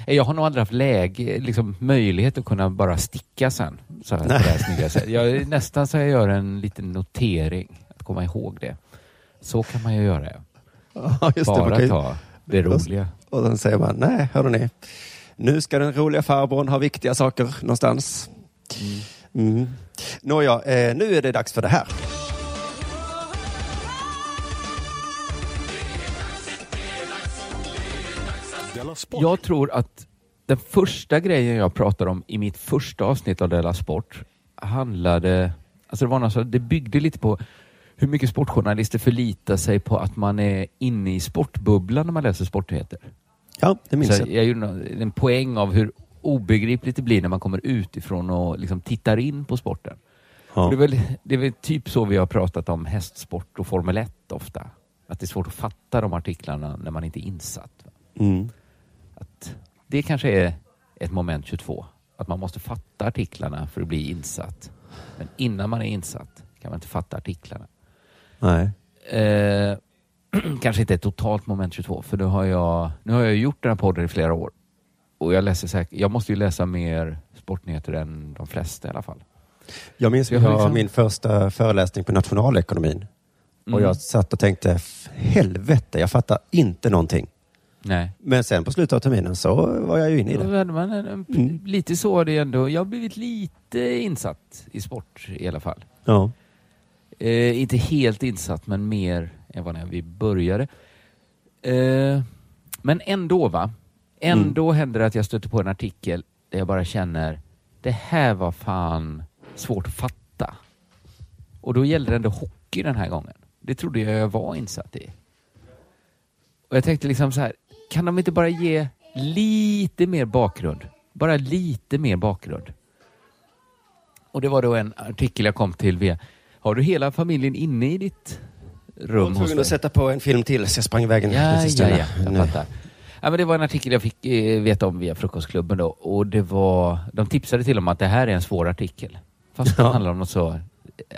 Jag har nog aldrig haft läge, liksom möjlighet att kunna bara sticka sen. Så här, på det. Jag nästan så jag gör en liten notering. Att komma ihåg det. Så kan man ju göra. ja. Ja, just det. Bara ju- ta det roliga. Och sen säger man, nej, hörde ni. Nu ska den roliga farbrorn ha viktiga saker någonstans. Mm. Mm. Nåja, eh, nu är det dags för det här. Jag tror att den första grejen jag pratade om i mitt första avsnitt av Della Sport handlade... Alltså det, var något, det byggde lite på hur mycket sportjournalister förlitar sig på att man är inne i sportbubblan när man läser sportnyheter. Ja, det minns Så jag. jag gjorde en poäng av hur obegripligt det blir när man kommer utifrån och liksom tittar in på sporten. Ja. Det, är väl, det är väl typ så vi har pratat om hästsport och Formel 1 ofta. Att det är svårt att fatta de artiklarna när man inte är insatt. Mm. Att det kanske är ett moment 22. Att man måste fatta artiklarna för att bli insatt. Men innan man är insatt kan man inte fatta artiklarna. Nej. Eh, (clears throat) kanske inte ett totalt moment 22, för nu har, jag, nu har jag gjort den här podden i flera år. Och jag läser säkert, jag måste ju läsa mer sportnyheter än de flesta i alla fall. Jag minns Jag jag liksom- min första föreläsning på nationalekonomin. Och Mm. jag satt och tänkte, "F- helvete, jag fattar inte någonting. Nej. Men sen på slutet av terminen så var jag ju inne i det. man Mm. Lite så är det ändå. Jag har blivit lite insatt i sport i alla fall. Ja. Eh, inte helt insatt, men mer än vad när vi började. Eh, men ändå, va? Ändå händer det att jag stöter på en artikel där jag bara känner det här var fan svårt att fatta. Och då gällde det ändå hockey den här gången. Det trodde jag jag var insatt i. Och jag tänkte liksom så här, kan de inte bara ge lite mer bakgrund? Bara lite mer bakgrund. Och det var då en artikel jag kom till via, har du hela familjen inne i ditt Jag rum var hos dig? att sätta på en film till så jag sprang iväg en Ja, liten ja, ja, jag Nu. fattar. Ja, men det var en artikel jag fick eh, veta om via Frukostklubben då och det var, de tipsade till om att det här är en svår artikel. Fast Ja. handlar om något så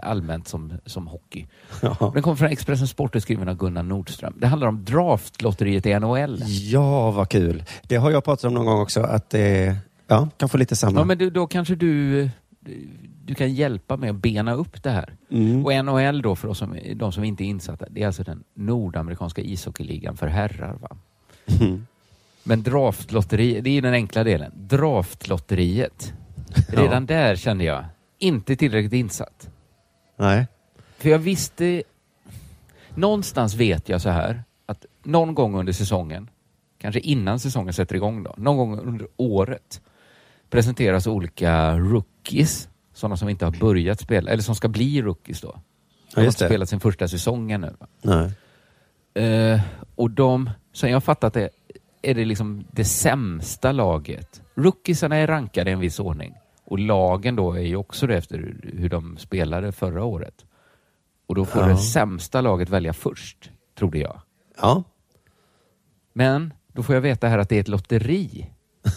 allmänt som, som hockey. Ja. Den kommer från Expressen Sport och skriven av Gunnar Nordström. Det handlar om draftlotteriet i NHL. ja, vad kul. Det har jag pratat om någon gång också, att det ja, kan få lite samma. Ja, men du, då kanske du, du kan hjälpa med att bena upp det här. mm. Och NHL då, för oss som, de som inte är insatta, det är alltså den nordamerikanska ishockeyligan för herrar. Va? Mm. Men draftlotteriet, det är den enkla delen. Draftlotteriet. (laughs) Redan där kände jag, inte tillräckligt insatt. Nej. För jag visste... Någonstans vet jag så här, att någon gång under säsongen, kanske innan säsongen sätter igång då, någon gång under året presenteras olika rookies, sådana som inte har börjat spela, eller som ska bli rookies då. De har inte spelat sin första säsong ännu. Nej. Eh, och de, som jag har fattat det, är det liksom det sämsta laget. Rookiesarna är rankade i en viss ordning. Och lagen då är ju också det efter hur- hur de spelade förra året. Och då får Ja. det sämsta laget välja först, trodde jag. Ja. Men då får jag veta här att det är ett lotteri. (laughs)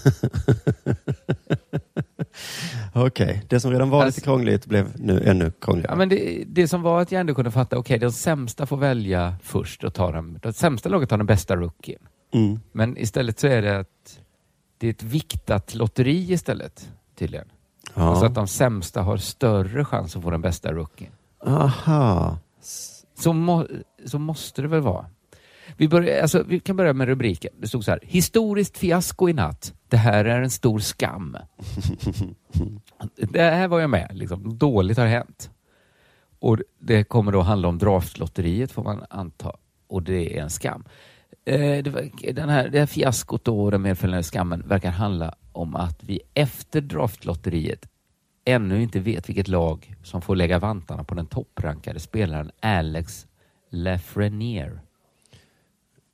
Okej, det som redan var Alltså- lite krångligt blev nu ännu krångligare. Ja, men det, det som var att jag ändå kunde fatta, okej, de sämsta får välja först och ta den, det sämsta laget tar den bästa rookien. Mm. Men istället så är det att det är ett viktat lotteri istället, tydligen. Ja. Så att de sämsta har större chans att få den bästa rookien. Aha. Så, må, så måste det väl vara. Vi, börjar, alltså, vi kan börja med rubriken. Det stod så här. Historiskt fiasko i natt. Det här är en stor skam. (laughs) det här var jag med. Liksom. Dåligt har hänt. Och det kommer då handla om draftlotteriet får man anta. Och det är en skam. Eh, det, var- den här, det här fiaskot då och den medföljande skammen verkar handla om att vi efter draftlotteriet ännu inte vet vilket lag som får lägga vantarna på den topprankade spelaren Alex Lafreniere.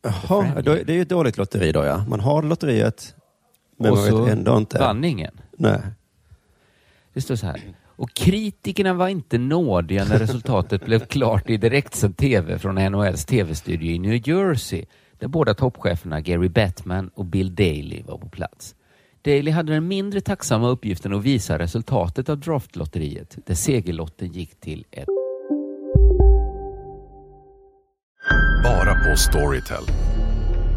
Jaha, det är ju ett dåligt lotteri då ja. Man har lotteriet, men och man så vet ändå inte. vann ingen. Nej. Det står så här. Och kritikerna var inte nådiga när resultatet blev klart i direktsänd tv från NHLs tv-studio i New Jersey, där båda toppcheferna Gary Bettman och Bill Daley var på plats. Daley hade den mindre tacksamma uppgiften att visa resultatet av draftlotteriet, där segerlotten gick till ett Bara på Storytel.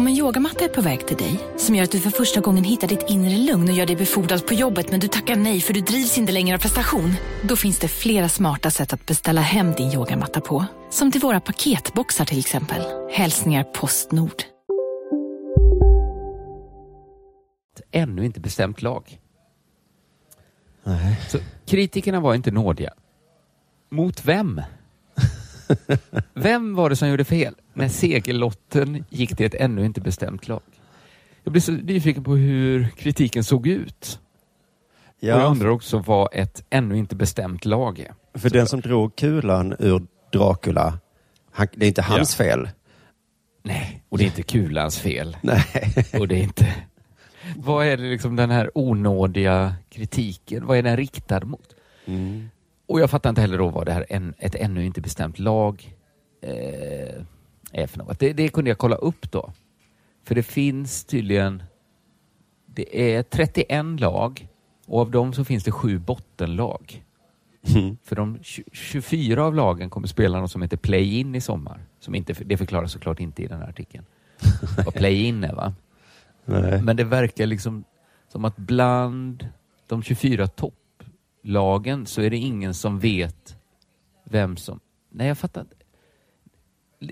Om en yogamatta är på väg till dig, som gör att du för första gången hittar ditt inre lugn och gör dig befordrad på jobbet men du tackar nej för du drivs inte längre av prestation. Då finns det flera smarta sätt att beställa hem din yogamatta på. Som till våra paketboxar till exempel. Hälsningar Postnord. Ännu inte bestämt lag. Nej. Så kritikerna var inte nådiga. Mot vem? (laughs) Vem var det som gjorde fel när segerlotten gick till ett ännu inte bestämt lag? Jag blir så nyfiken på hur kritiken såg ut. Och jag Ja, undrar också vad ett ännu inte bestämt lag är. för den som drog kulan ur Dracula, han, det är inte hans fel. Nej, och det är inte kulans fel. (laughs) Nej. Och det är inte... Vad är det liksom den här onådiga kritiken, vad är den riktad mot? Mm. Och jag fattar inte heller då vad det här en, ett ännu inte bestämt lag eh, är för något. Det, det kunde jag kolla upp då. För det finns tydligen, det är 31 lag och av dem så finns det sju bottenlag. Mm. För de 20, 24 av lagen kommer spela något som heter play-in i sommar. Som inte, det förklaras såklart inte i den här artikeln. (laughs) Vad play-in är va? Nej. Men det verkar liksom som att bland de 24 topplagen så är det ingen som vet vem som... Nej, jag fattar inte.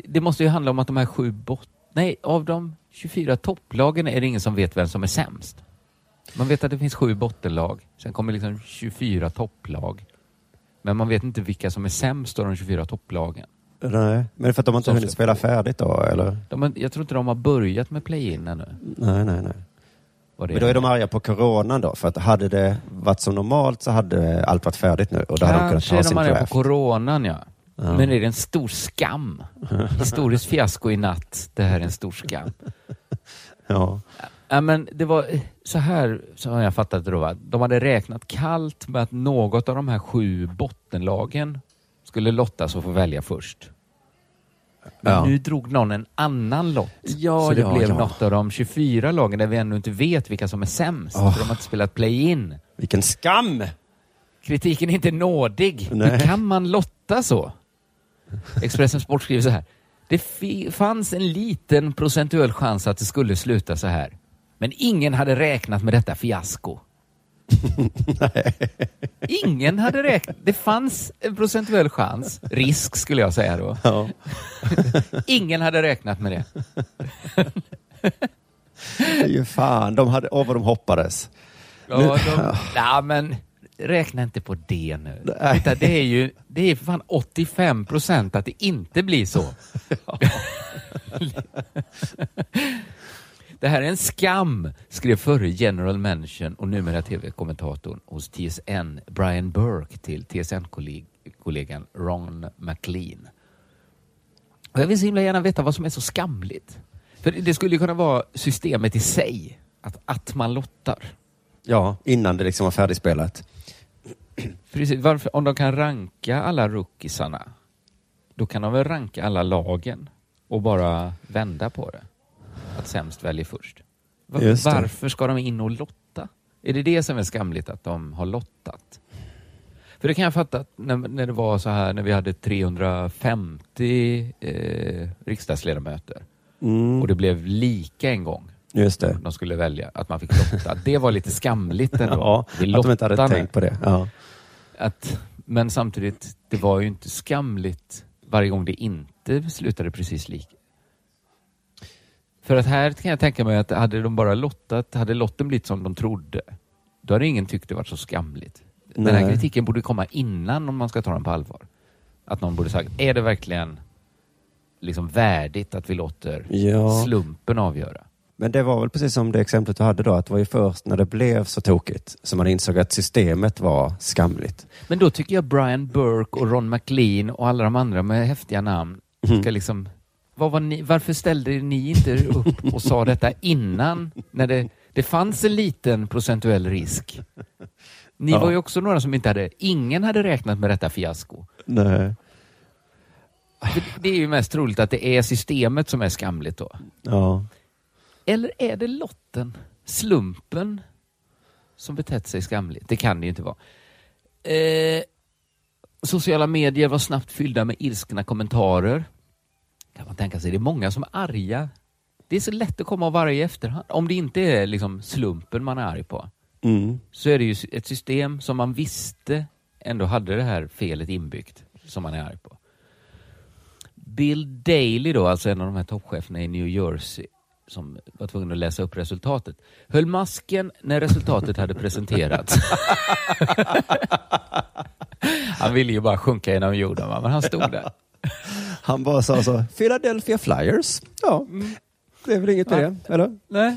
Det måste ju handla om att de här sju bot... Nej, av de 24 topplagen är det ingen som vet vem som är sämst. Man vet att det finns sju bottenlag, sen kommer liksom 24 topplag. Men man vet inte vilka som är sämst av de 24 topplagen. Nej. Men det är för att de inte Så hunnit spela färdigt då, eller? De, har- jag tror inte de har börjat med play-in ännu. Nej, nej, nej. Men då är de arga på coronan då, för att hade det varit som normalt så hade allt varit färdigt nu och då hade de kunnat Kanske ha är sin de arga på coronan, ja. Ja. Men är det en stor skam? (laughs) Historiskt fiasko i natt. Det här är en stor skam. (laughs) Ja. Ja, men det var eh, så här som jag fattade det då. Va? De hade räknat kallt med att något av de här sju bottenlagen skulle lottas och få välja först. Men Ja. nu drog någon en annan lott. Ja, så det ja, blev ja. något av de 24 lagen där vi ännu inte vet vilka som är sämst. Åh. För de har inte spelat play-in. Vilken skam! Kritiken är inte nådig. Nej. Hur kan man lotta så? Expressen Sport skriver så här. Det fanns en liten procentuell chans att det skulle sluta så här. Men ingen hade räknat med detta fiasko. (laughs) Ingen hade räknat. Det fanns en procentuell chans, risk skulle jag säga då. Ja. (laughs) Ingen hade räknat med det. Det är ju fan, de hade, åh vad de hoppades. Ja, de, ja, men räkna inte på det nu. Nej. Titta, det är ju det är fan 85 procent att det inte blir så. (laughs) det här är en skam, skrev förre general mention och numera tv-kommentatorn hos TSN, Brian Burke, till TSN-kollegan Ron McLean. Och jag vill så himla gärna veta vad som är så skamligt. För det skulle ju kunna vara systemet i sig, att, att man lottar. Ja, innan det liksom var färdigspelat. Precis, varför, om de kan ranka alla rookiesarna, då kan de väl ranka alla lagen och bara vända på det. Att sämst väljer först. Va- Just det. Varför ska de in och lotta? Är det det som är skamligt, att de har lottat? För det kan jag fatta att när, när det var så här, när vi hade 350 eh, riksdagsledamöter Mm, och det blev lika en gång, just det. de skulle välja, att man fick lotta. Det var lite skamligt ändå. (laughs) Ja, Vi att de inte hade tänkt på det. Ja. Att, men samtidigt, det var ju inte skamligt varje gång det inte slutade precis lika. För att här kan jag tänka mig att hade de bara lottat, hade lotten blivit som de trodde, då hade ingen tyckt det var så skamligt. Den här Nej. kritiken borde komma innan om man ska ta den på allvar. Att någon borde sagt, är det verkligen liksom värdigt att vi låter Ja. slumpen avgöra? Men det var väl precis som det exemplet du hade då, att det var ju först när det blev så tokigt som man insåg att systemet var skamligt. Men då tycker jag Brian Burke och Ron McLean och alla de andra med häftiga namn Mm. ska liksom... Var ni, varför ställde ni inte upp och sa detta innan? När det, det fanns en liten procentuell risk. Ni Ja. var ju också några som inte hade... Ingen hade räknat med detta fiasko. Nej. För det är ju mest troligt att det är systemet som är skamligt då. Ja. Eller är det lotten, slumpen, som betett sig skamligt? Det kan det ju inte vara. Eh, Sociala medier var snabbt fyllda med ilskna kommentarer. Kan man tänka sig, det är många som är arga. Det är så lätt att komma och vara i efterhand. Om det inte är liksom slumpen man är arg på, Mm. så är det ju ett system som man visste ändå hade det här felet inbyggt, som man är arg på. Bill Daley då, alltså en av de här toppcheferna i New Jersey, som var tvungen att läsa upp resultatet, höll masken när resultatet hade presenterats. (laughs) han ville ju bara sjunka genom jorden, men han stod där. Han bara sa så, Philadelphia Flyers. Ja, det är väl inget med Ja. det, eller? Nej,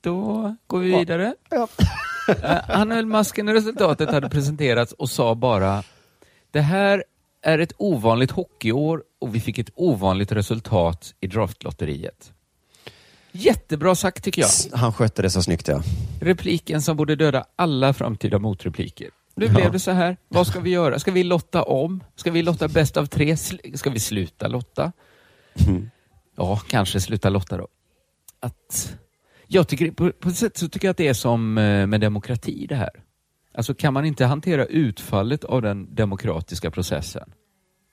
då går vi vidare. Ja. (laughs) Eh, Han höll masken när resultatet hade presenterats och sa bara Det här är ett ovanligt hockeyår och vi fick ett ovanligt resultat i draftlotteriet. Jättebra sagt tycker jag. Han skötte det så snyggt ja. Repliken som borde döda alla framtida motrepliker. Nu Ja. blev det så här. Vad ska vi göra? Ska vi lotta om? Ska vi lotta bäst av tre? Ska vi sluta lotta? Mm. Ja, kanske sluta lotta då. Att, jag tycker, på, på ett sätt så tycker jag att det är som eh, med demokrati det här. Alltså kan man inte hantera utfallet av den demokratiska processen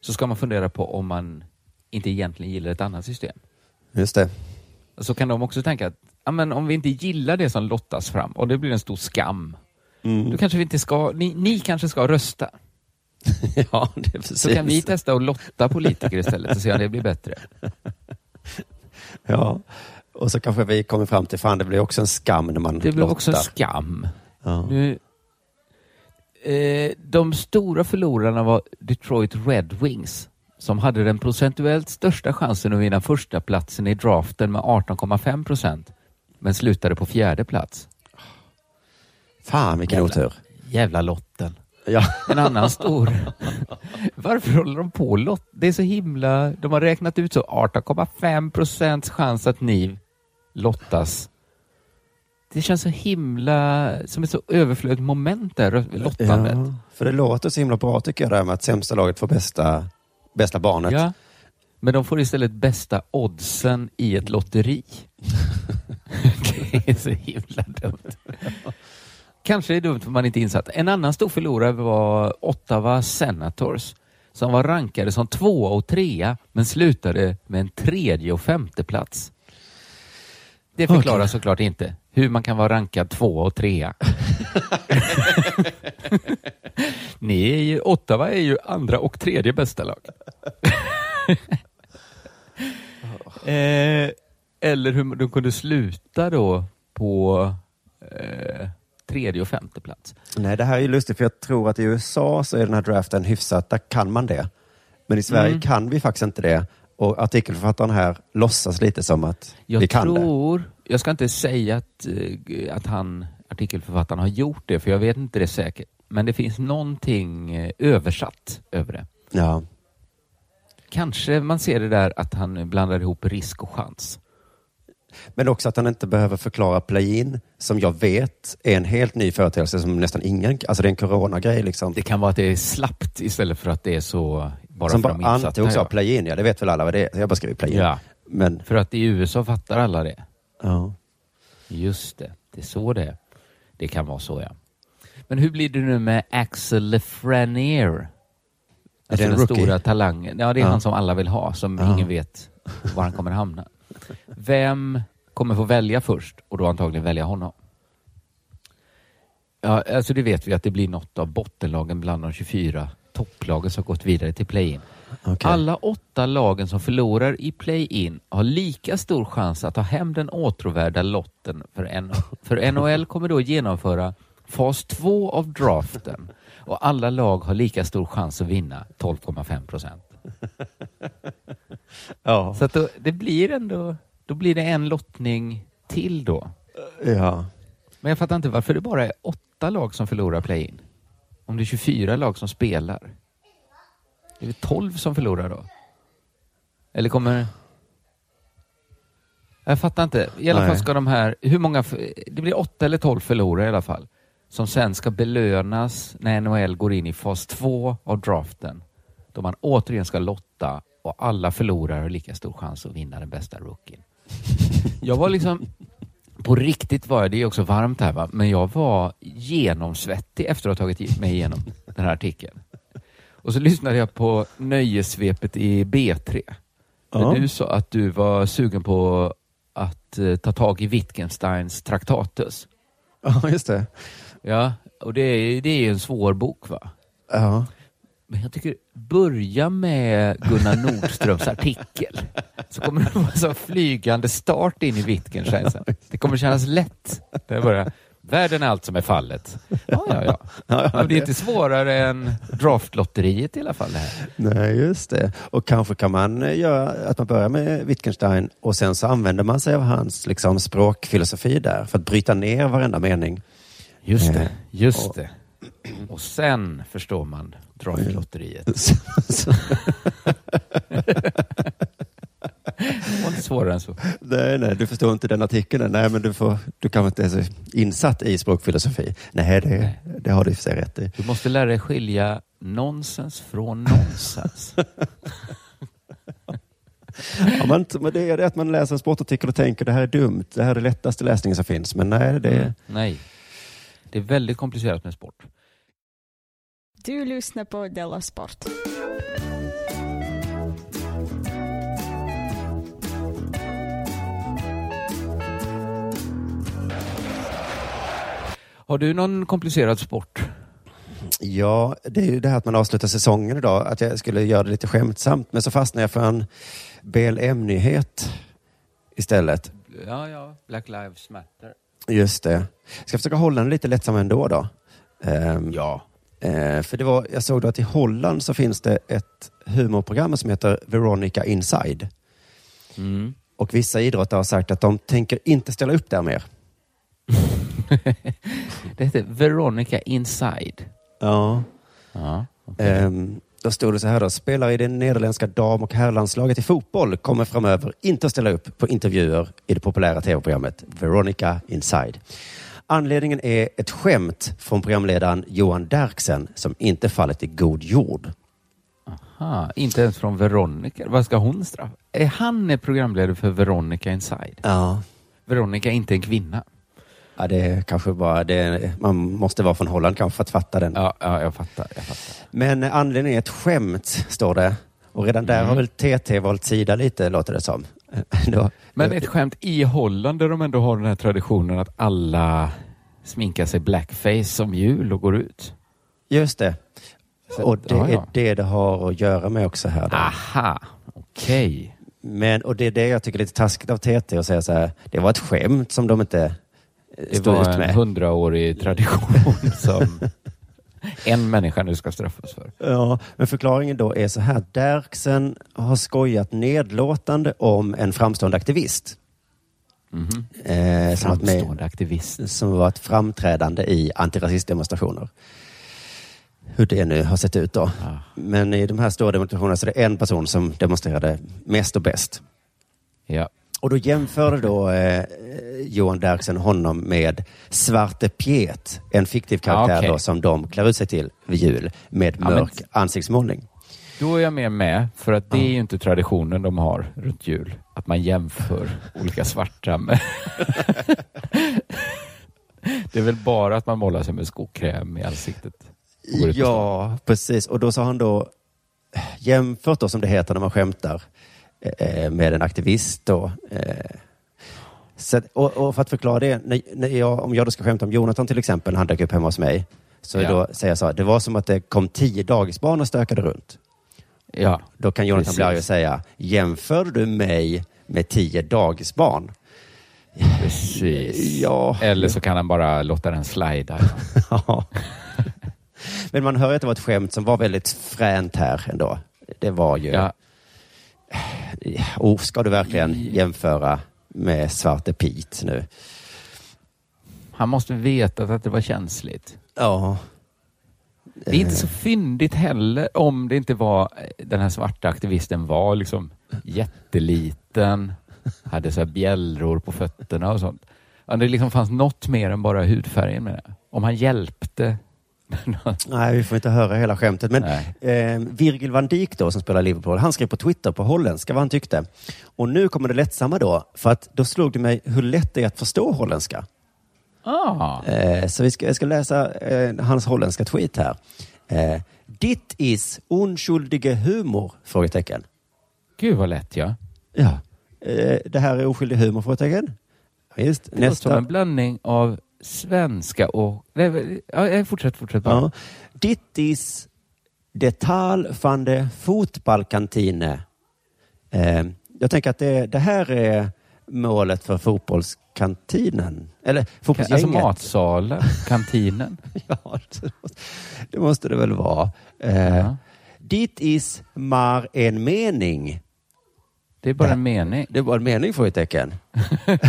så ska man fundera på om man inte egentligen gillar ett annat system. Just det. Så kan de också tänka att ja, men om vi inte gillar det som lottas fram och det blir en stor skam, Mm. då kanske vi inte ska, ni, ni kanske ska rösta. (laughs) ja, det är precis. Så kan vi testa att lotta politiker istället och se om det blir bättre. (laughs) Ja, och så kanske vi kommer fram till, fan det blir också en skam när man Det blir också en lottar. skam. Ja. Nu, eh, de stora förlorarna var Detroit Red Wings som hade den procentuellt största chansen att vinna första platsen i draften med 18,5 procent men slutade på fjärde plats. Fan vilken Jävlar. otur. Jävla lotten. Ja. En annan stor. (laughs) Varför håller de på lott? Det är så himla... De har räknat ut så 18,5 procents chans att ni lottas. Det känns så himla... Som ett så överflödigt moment där, lottandet. Ja, för det låter så himla bra tycker jag, det här med att sämsta laget får bästa, bästa barnet. Ja. Men de får istället bästa oddsen i ett lotteri. (laughs) (laughs) det är så himla dumt. Kanske är det dumt för man inte är insatt. En annan stor förlorare var Ottawa Senators som var rankade som tvåa och trea men slutade med en tredje och femte plats. Det förklarar Okej. såklart inte hur man kan vara rankad tvåa och trea. (laughs) Ni är ju, Ottawa är ju andra och tredje bästa lag. (laughs) eh, eller hur de kunde sluta då på eh, tredje och femte plats. Nej, det här är ju lustigt för jag tror att i USA så är den här draften hyfsat, där kan man det. Men i Sverige Mm. kan vi faktiskt inte det. Och artikelförfattaren här låtsas lite som att Jag vi kan det. tror, jag ska inte säga att, eh, att han, artikelförfattaren har gjort det, för jag vet inte det säkert. Men det finns någonting eh, översatt över det. Ja. Kanske man ser det där att han blandar ihop risk och chans. Men också att han inte behöver förklara play-in, som jag vet är en helt ny företeelse som nästan ingen, alltså det är en coronagrej liksom. Det kan vara att det är slappt istället för att det är så bara som för bara antogs av play-in, ja det vet väl alla vad det är. Jag bara skriver play-in. Ja, Men, för att i USA fattar alla det. ja. Just det, det är så det är. Det kan vara så ja. Men hur blir det nu med Axel Lafreniere? Alltså det en den rookie? stora talangen. Ja, det är Ja. han som alla vill ha, som Ja. ingen vet var han kommer hamna. Vem kommer få välja först och då antagligen välja honom? Ja, alltså det vet vi att det blir något av bottenlagen bland de 24 topplagen som gått vidare till play-in. Okej. Alla åtta lagen som förlorar i play-in har lika stor chans att ta hem den åtråvärda lotten för, N- för NHL kommer då genomföra fas 2 av draften och alla lag har lika stor chans att vinna 12,5 procent. (laughs) Ja. Så då, det blir ändå, då blir det en lottning till då. ja. Men jag fattar inte varför det bara är åtta lag som förlorar play-in. Om det är 24 lag som spelar. Är det 12 som förlorar då? Eller kommer... Jag fattar inte. I alla Nej. fall ska de här... Hur många... Det blir åtta eller 12 förlorare i alla fall. Som sen ska belönas när NHL går in i fas 2 av draften. Då man återigen ska lotta och alla förlorare har lika stor chans att vinna den bästa rookien. (laughs) Jag var liksom... På riktigt var jag, det är också varmt här va, men jag var genomsvettig efter att ha tagit mig igenom den här artikeln. Och så lyssnade jag på nöjessvepet i B3. Ja. Där du sa att du var sugen på att eh, ta tag i Wittgensteins Traktatus. Ja, just det. Ja, och det är, det är ju en svår bok va? Ja. Men jag tycker, börja med Gunnar Nordströms (laughs) artikel. Så kommer det vara så flygande start in i Wittgenstein sen. Det kommer kännas lätt. Det är bara, världen är allt som är fallet. Ja, ja, ja. Men det är inte svårare än draftlotteriet i alla fall. Det här. Nej, just det. Och kanske kan man eh, göra att man börjar med Wittgenstein och sen så använder man sig av hans liksom, språkfilosofi där för att bryta ner varenda mening. Just det, Eh, just och- det. Och sen förstår man (laughs) så- Det var inte svårare än så. nej, nej, du förstår inte den artikeln. Nej, men du, får, du kanske inte är så insatt i språkfilosofi. Nej, det, det har du i sig rätt i. Du måste lära dig skilja nonsens från nonsens. (laughs) Ja, man, det är det att man läser en sportartikel och tänker det här är dumt. Det här är det lättaste läsningen som finns. Men nej, det är... Nej. Det är väldigt komplicerat med sport. Du lyssnar på Della Sport. Har du någon komplicerad sport? Ja, det är ju det här att man avslutar säsongen idag. Att jag skulle göra det lite skämtsamt. Men så fastnade jag för en BLM-nyhet istället. Ja, ja. Black Lives Matter. Just det. Ska jag försöka hålla den lite lättsam ändå då? Ehm, Ja. Eh, för det var, jag såg då att i Holland så finns det ett humorprogram som heter Veronica Inside. Mm. Och vissa idrottare har sagt att de tänker inte ställa upp där mer. (laughs) Det heter Veronica Inside. Ja. Ja. Ehm, då stod det så här då. Spelare i det nederländska dam och herrlandslaget i fotboll kommer framöver inte att ställa upp på intervjuer i det populära tv-programmet Veronica Inside. Anledningen är ett skämt från programledaren Johan Derksen som inte fallit i god jord. Aha, inte ens från Veronica. Vad ska hon straffa? Är han är programledare för Veronica Inside? Ja. Veronica är inte en kvinna. Ja, det är kanske bara det. Man måste vara från Holland kanske för att fatta den. Ja, ja jag fattar. Jag fattar. Men anledningen är ett skämt, står det. Och redan där Mm. har väl TT valt sida lite, låter det som. (laughs) Då, Men ett skämt i Holland där de ändå har den här traditionen att alla sminkar sig blackface som jul och går ut. Just det. Så- Och det ja, är det det har att göra med också här. Då. Aha, okej. Men, och det är det jag tycker är lite taskigt av TT att säga så här. Det var ett skämt som de inte eh, Det stod var ut en med. hundraårig tradition (laughs) som en människa nu ska straffas för. Ja, men förklaringen då är så här. Derksen har skojat nedlåtande om en framstående aktivist. Mhm. Eh, som, varit med, Framstående aktivist. som varit framträdande i antirasistdemonstrationer. Hur det nu har sett ut då. Ah. Men i de här stora demonstrationerna så är det en person som demonstrerade mest och bäst. Ja. Och då jämförde då eh, Johan Derksen honom med Svarte Piet, en fiktiv karaktär Ah, okej. då, som de klär ut sig till vid jul med Ja, men- mörk ansiktsmålning. Då är jag med med, för att det är ju inte traditionen de har runt jul. Att man jämför olika svarta med... (laughs) det är väl bara att man målar sig med skokräm i ansiktet. Ja, precis. Och då sa han då, jämfört då som det heter när man skämtar eh, med en aktivist då. Eh, så, och, och för att förklara det, när, när jag, om jag då ska skämta om Jonathan till exempel, när han dök upp hemma hos mig, så Ja. då säger jag så här, det var som att det kom tio dagisbarn och stökade runt. Ja, Då kan Jonathan bli arg och säga, jämför du mig med tio dagisbarn? precis. Ja. Eller så kan han bara låta den slida. (laughs) Ja. Men man hör att det var ett skämt som var väldigt fränt här ändå. Det var ju... Ja, Oh, ska du verkligen jämföra med Svarte Pete nu? han måste veta att det var känsligt. Ja. Det är inte så fyndigt heller om det inte var den här svarta aktivisten var liksom jätteliten, hade så här bjällror på fötterna och sånt. Om det liksom fanns något mer än bara hudfärgen med det. Om han hjälpte. (laughs) Nej, vi får inte höra hela skämtet. Men eh, Virgil van Dijk då, som spelar Liverpool, han skrev på Twitter på holländska vad han tyckte. Och nu kommer det lättsamma då, för att då slog det mig hur lätt det är att förstå holländska. Ah, Eh, så vi ska, jag ska läsa eh, hans holländska tweet här. Eh, Ditt is oskyldige humor? Frågetecken. Gud vad lätt ja. Ja. Eh, det här är oskyldig humor? Frågetecken. Just. Det låter som Nästa. en blandning av svenska och... Nej, ja, fortsätt, fortsätt bara. Ja. Ditt is detal van de fotbollkantine. Eh, jag tänker att det, det här är målet för fotbollskantinen. Eller Alltså fotbollsgänget. matsalen, kantinen. (laughs) Ja, det måste- det måste det väl vara. Eh, Ja. Ditt is mar en mening. Det är bara Det- en mening. Det var en mening, frågetecken. (laughs)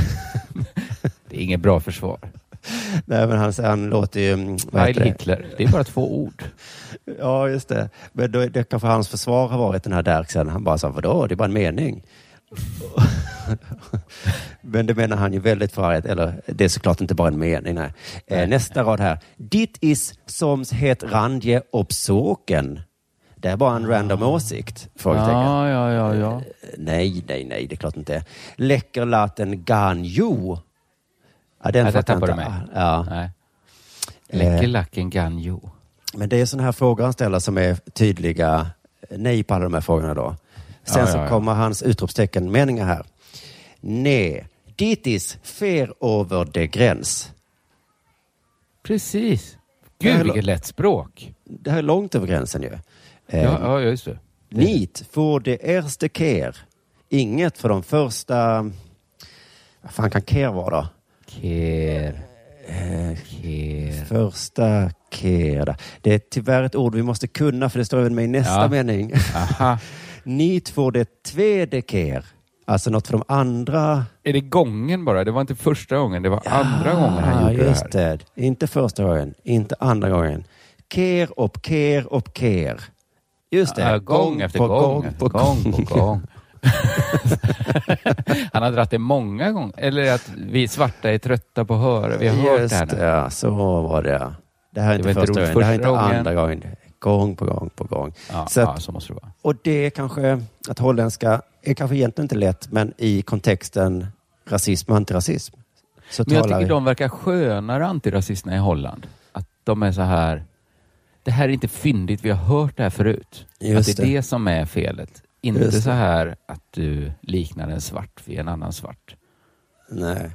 Det är inget bra försvar. (laughs) Nej, men han, han låter ju... mm, Heil? Hitler. Det är bara två ord. (laughs) Ja, just det. Men då, det kanske hans försvar har varit den här Derksen. Han bara sa, vadå, det är bara en mening. (laughs) Men det menar han ju väldigt förarget. Eller det är såklart inte bara en mening. Nej. Eh, nästa rad här. Ditt is som het randje uppsåken. Det är bara en random åsikt? Frågetecken. Ja, ja, ja, ja. Nej, nej, nej, det är klart inte. Läckerlaten ganjo. Ja, den det fattar jag inte. mig. Ja. Nej. Eh. Läckerlacken ganjo. Men det är sådana här frågor han ställer som är tydliga nej på alla de här frågorna då. Sen Ja, så ja, ja. kommer hans utropstecken meningar här. Nej, dit is fair over the gräns. Precis. Det Gud, vilket lätt språk. Det här är långt över gränsen ju. Eh, Ja, ja just det. Nit får det erste care. Inget för de första... Vad fan kan care vara då? Ker. Ker. Första care. Det är tyvärr ett ord vi måste kunna för det står även med i nästa Ja. mening. Aha. (laughs) Nit får det tvede care. Alltså något för de andra Är det gången bara? Det var inte första gången, det var andra gången han Ja, gjorde det här. just det. Inte första gången, inte andra gången. Ker upp, ker upp, ker. Just det. Ja, gång efter på gång, på gång på gång. (laughs) Han har dragit det många gånger. Eller att vi svarta är trötta på att höra. Vi har hört det Just här nu. ja, så var det. Det här är Det inte första gången, det här är inte gången. andra gången. Gång på gång på gång. Ja, Så ja, att- så måste det vara. Och det är kanske, att holländska är kanske egentligen inte lätt, men i kontexten rasism och antirasism. Så Men jag tycker vi- de verkar skönare antirasisterna i Holland. Att de är så här, det här är inte fyndigt, vi har hört det här förut. Just att det är det. det som är felet. Inte så här att du liknar en svart vid en annan svart. Nej.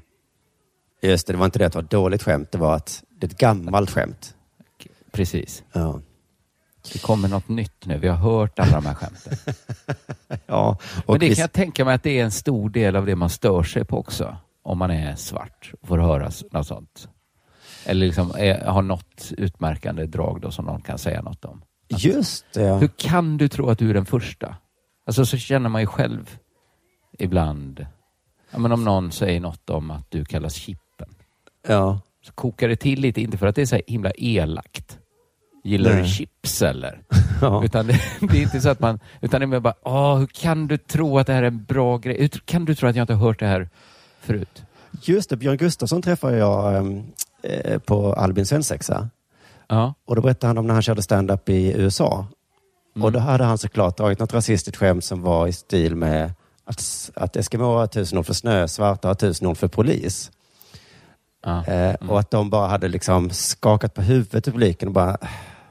Just det, det var inte det att det var ett dåligt skämt, det var att det är ett gammalt skämt. Precis. Ja. Det kommer något nytt nu. Vi har hört alla de här skämten. (laughs) Ja, Men det kan jag tänka mig att det är en stor del av det man stör sig på också. Om man är svart och får höra något sånt. Eller liksom är, har något utmärkande drag då som någon kan säga något om. Just det. Hur kan du tro att du är den första? Alltså så känner man ju själv ibland. Ja, men om någon säger något om att du kallas Chippen. ja. Så kokar det till lite, inte för att det är så himla elakt. Gillar du Nej. chips eller? (laughs) ja. Utan det, (laughs) det är inte så att man... Utan det är mer bara, Åh, hur kan du tro att det här är en bra grej? Hur kan du tro att jag inte har hört det här förut? Just det, Björn Gustafsson träffade jag ehm, eh, på Albin svensexa. Ja. Och då berättade han om när han körde stand-up i USA. Mm. Och då hade han såklart dragit något rasistiskt skämt som var i stil med att, att Eskimo har tusen ord för snö, svarta har tusen ord för polis. Ja. Eh, Och att de bara hade liksom skakat på huvudet i publiken och bara,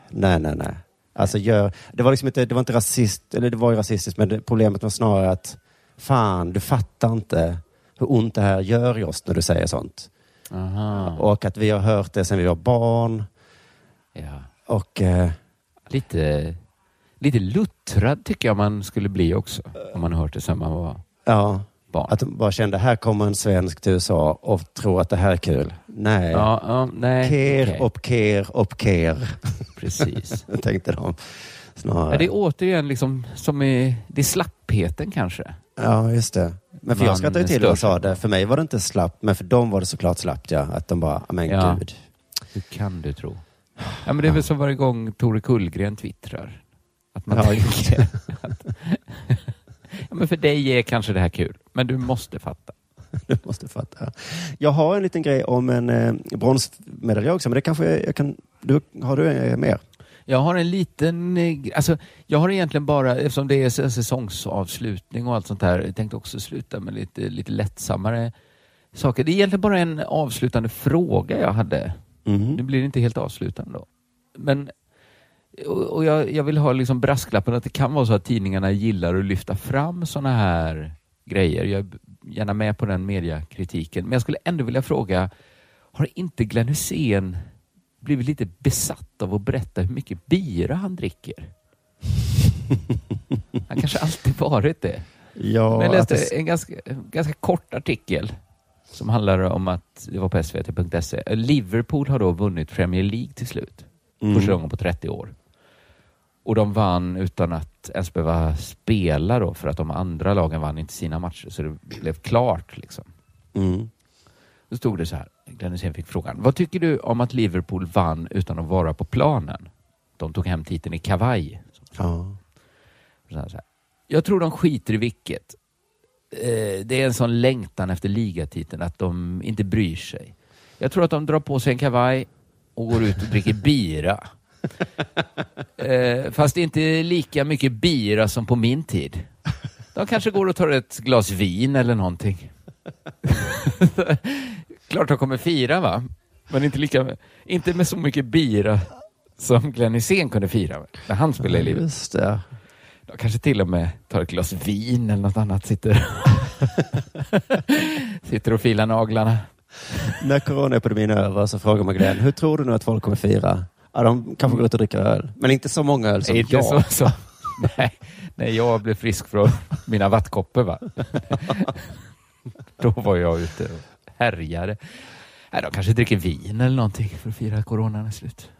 nej, nej, nej. Alltså gör, det var liksom inte, det var inte rasist, eller det var ju rasistiskt, men det, problemet var snarare att, fan, du fattar inte hur ont det här gör i oss när du säger sånt. Aha. Och att vi har hört det sedan vi var barn. Ja. Och eh, Lite, lite luttrad tycker jag man skulle bli också. Om man har hört det sedan man var ja, barn. att de bara kände, här kommer en svensk till USA och tror att det här är kul. Nej. Ja, ja, nej. Ker okej. upp ker upp ker, Precis. (laughs) tänkte de. Snarare. Ja, det är återigen liksom som i, det är slappheten kanske. Ja, just det. Men för jag skrattade ju till när de stör sig sa det. För mig var det inte slappt, men för dem var det såklart slappt, ja. Att de bara, men Ja. gud. Hur kan du tro? Ja, men det är väl som varje gång Tore Kullgren twittrar. Att man Ja, tänker att, ja, men för dig är kanske det här kul, men du måste fatta. Du måste fatta. Jag har en liten grej om en eh, bronsmedalj också, men det kanske jag kan... Du, har du eh, mer? Jag har en liten, eh, alltså jag har egentligen bara, eftersom det är en säsongsavslutning och allt sånt jag tänkte också sluta med lite, lite lättsammare saker. Det är egentligen bara en avslutande fråga jag hade. Mhm. Nu blir det inte helt avslutande då. Men Och, och jag, jag vill ha liksom brasklappen att det kan vara så att tidningarna gillar att lyfta fram sådana här grejer. Jag är gärna med på den mediakritiken. Men jag skulle ändå vilja fråga, har inte Glenn Hysén blivit lite besatt av att berätta hur mycket bira han dricker? (laughs) Han kanske alltid varit det. Ja, Men jag att det- läste en ganska, ganska kort artikel som handlar om att, det var på svt.se, Liverpool har då vunnit Premier League till slut. Mm. Första gången på 30 år. Och de vann utan att ens behöva spela då, för att de andra lagen vann inte sina matcher, så det blev klart. liksom. Mm. Då stod det så här, Glenn Hysén fick frågan, vad tycker du om att Liverpool vann utan att vara på planen? De tog hem titeln i kavaj. Ja. Så här, så här. Jag tror de skiter i vilket. Eh, det är en sån längtan efter ligatiteln att de inte bryr sig. Jag tror att de drar på sig en kavaj och går ut och dricker bira. (laughs) Eh, fast inte lika mycket bira som på min tid. De kanske går och tar ett glas vin eller någonting. (laughs) Klart de kommer fira va? Men inte, lika, inte med så mycket bira som Glenn Hysén kunde fira när han spelade i livet. Just det. De kanske till och med tar ett glas vin eller något annat. Sitter, (laughs) sitter och filar naglarna. När coronaepidemin är över så frågar man Glenn, hur tror du nu att folk kommer fira? Ja, de kanske går ut och dricker öl, men inte så många öl som inte jag. så, så. Nej, när jag blev frisk från mina vattkoppor. Va? Då var jag ute och härjade. Nej, de kanske dricker vin eller någonting för att fira coronan är slut.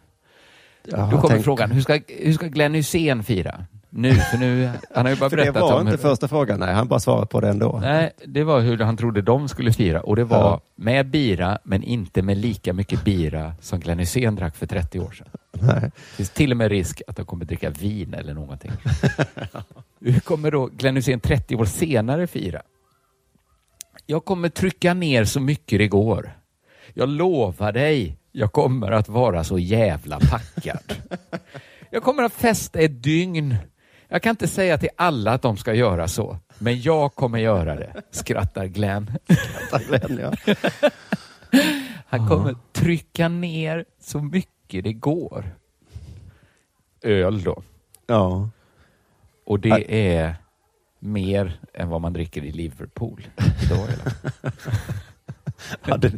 Jaha, Då kommer tänk- frågan, hur ska, hur ska Glenn Hysén fira? Nu, för nu, han har ju bara För det berättat var om inte hur, första frågan, nej. Han bara svarade på det ändå. Nej, det var hur han trodde de skulle fira och det var Ja. med bira men inte med lika mycket bira som Glenn Hysén drack för 30 år sedan. Nej. Det finns till och med risk att de kommer dricka vin eller någonting. (laughs) Hur kommer då Glenn Hysén 30 år senare fira? Jag kommer trycka ner så mycket det går. Jag lovar dig, jag kommer att vara så jävla packad. (laughs) Jag kommer att festa ett dygn. Jag kan inte säga till alla att de ska göra så, men jag kommer göra det, skrattar Glenn. (laughs) Glenn, ja. (laughs) Han kommer trycka ner så mycket det går. Öl då. ja. Och det är mer än vad man dricker i Liverpool (laughs) idag. fall. (laughs) Ja, det,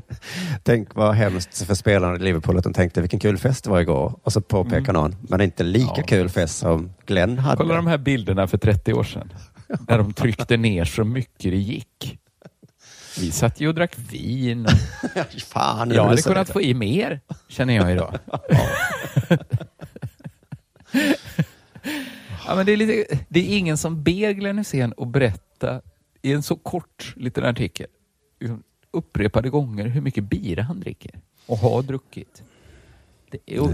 tänk vad hemskt för spelarna i Liverpool att de tänkte vilken kul fest det var igår. Och så påpekar någon, men inte lika Ja. kul fest som Glenn hade. Kolla de här bilderna för 30 år sedan. När de tryckte ner så mycket det gick. Vi satt ju och drack vin. (laughs) Fan, jag hade det kunnat lite. få i mer, känner jag idag. (laughs) ja, men det, är lite, det är ingen som ber Glenn Hysén att berätta i en så kort liten artikel upprepade gånger hur mycket bira han dricker och har druckit. Det är, och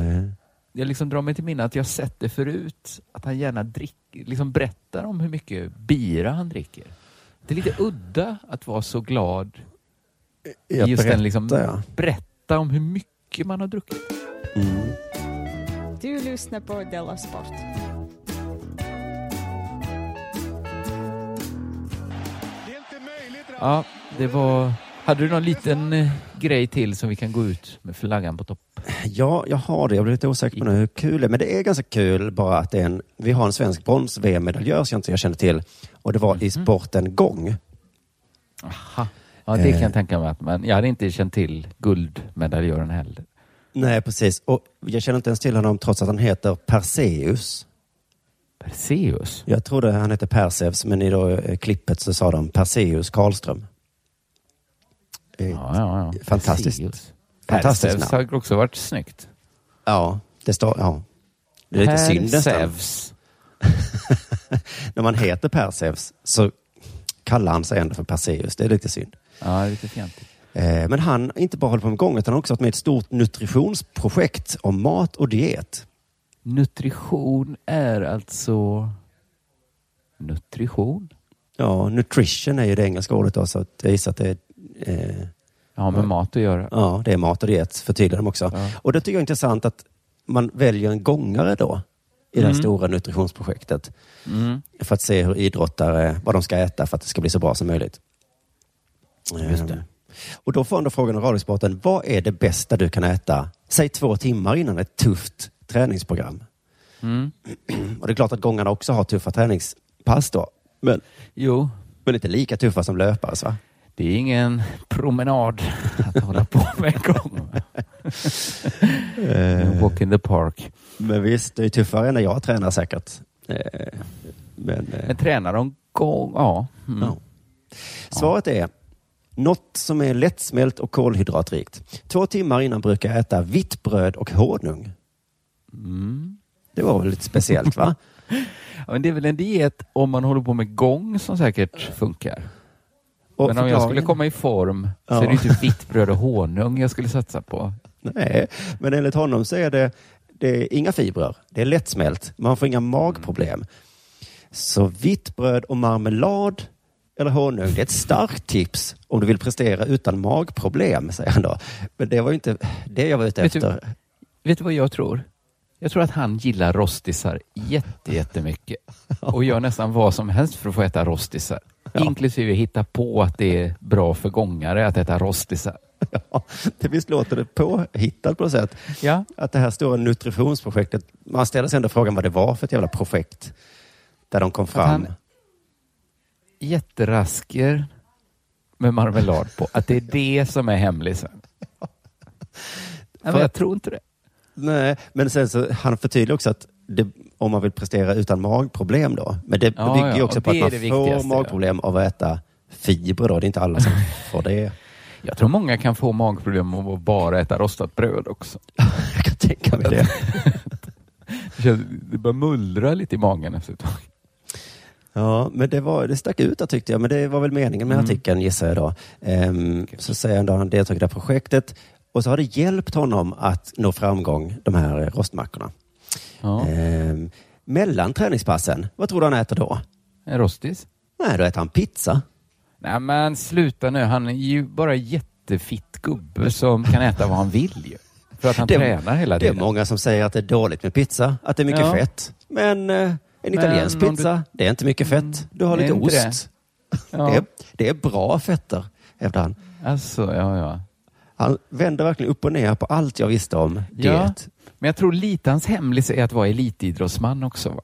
jag liksom drar mig till minne att jag sett det förut, att han gärna drick, liksom berättar om hur mycket bira han dricker. Det är lite udda att vara så glad Jag just den berättar, liksom, ja. berätta om hur mycket man har druckit. Mm. Du lyssnar på Della Sport. Ja, det var... Hade du någon liten eh, grej till som vi kan gå ut med flaggan på topp? Ja, jag har det. Jag blir lite osäker på nu hur kul det är. Men det är ganska kul bara att en, vi har en svensk brons-VM-medaljör som jag inte känner till. Och det var i sporten gång. Aha. Ja, det kan Eh. jag tänka mig. Men jag hade inte känt till guldmedaljören heller. Nej, precis. Och jag känner inte ens till honom trots att han heter Perseus. Perseus? Jag trodde han hette Perseus, men i då, eh, klippet så sa de Perseus Karlström. Eh, Ja, ja, ja. Fantastiskt. Perseus. Fantastiskt namn. har också varit snyggt. Ja, det står... Ja. Det är lite synd nästan. (laughs) När man heter Perseus så kallar han sig ändå för Perseus. Det är lite synd. Ja, det är lite fjantigt. Eh, Men han inte bara hållit på med gång, utan han har också varit med i ett stort nutritionsprojekt om mat och diet. Nutrition är alltså... Nutrition? Ja, nutrition är ju det engelska ordet då, så att jag gissar att det är, eh, Ja, med mat att göra. ja, det är mat och diet, förtydligar de också. Ja. Och det tycker jag är intressant att man väljer en gångare då i det här Mm. stora nutritionsprojektet. Mm. För att se hur idrottare, vad de ska äta för att det ska bli så bra som möjligt. Just det. Ehm, Och då får han då frågan av Radiosporten, vad är det bästa du kan äta? Säg två timmar innan ett tufft träningsprogram. Mm. (clears throat) Och det är klart att gångarna också har tuffa träningspass då. Men, Jo, men inte lika tuffa som löpare. Va? Det är ingen promenad att hålla på med en gång. En Walk in the park. Men visst, det är tuffare än när jag tränar säkert. Eh, Men, eh, Men tränar de gång? Ja. Mm. ja. Svaret är något som är lättsmält och kolhydratrikt. Två timmar innan brukar jag äta vitt bröd och honung. Mm. Det var väl lite speciellt va? (laughs) Ja, men det är väl en diet om man håller på med gång som säkert funkar. Men om jag skulle förklaringen- komma i form så Ja. är det inte vitt bröd och honung jag skulle satsa på. Nej, men enligt honom så är det, det är inga fibrer. Det är lättsmält. Man får inga magproblem. Så vitt bröd och marmelad eller honung, det är ett starkt tips om du vill prestera utan magproblem, säger han då. Men det var ju inte det jag var ute Vet du- efter. Vet du vad jag tror? Jag tror att han gillar rostisar jätte, jättemycket (laughs) och gör nästan vad som helst för att få äta rostisar. Inklusive hitta på att det är bra för gångare att äta rostisar. (laughs) Ja, det visst låter det påhittat på något sätt. Ja. Att det här stora nutritionsprojektet, man ställer sig ändå frågan vad det var för ett jävla projekt. Där de kom fram. han- Jätterasker med marmelad på. Att det är det som är hemlisen. (laughs) Ja, men jag tror inte det. Nej, men sen så han förtydligar också att det, om man vill prestera utan magproblem då. Men det Ja, bygger ju ja, också på att man får viktigaste, ja. magproblem av att äta fibrer då. Det är inte alla som (laughs) får det. Jag tror många kan få magproblem av att bara äta rostat bröd också. (laughs) Jag kan tänka mig det. (laughs) Det börjar mullra lite i magen efter ett tag. Ja, men det, var, det stack ut där tyckte jag. Men det var väl meningen med Mm. artikeln gissar jag då. Ehm, Så säger han då, han deltagit i det här projektet. Och så har det hjälpt honom att nå framgång, de här rostmackorna. Ja. Ehm, mellan träningspassen, vad tror du han äter då? En rostis? Nej, då äter han pizza. Nej men sluta nu, han är ju bara jättefitt gubbe som kan äta vad han vill ju. För att han Det- tränar hela Det är tiden. många som säger att det är dåligt med pizza, att det är mycket Ja. fett. Men eh, en italiensk om du- pizza, det är inte mycket fett. Du har Mm, lite ost. Ja. Det, är, det är bra fetter, hävdar han. Alltså, ja, ja. Han vänder verkligen upp och ner på allt jag visste om diet. Men jag tror lite hans hemlis är att vara elitidrottsman också. Va?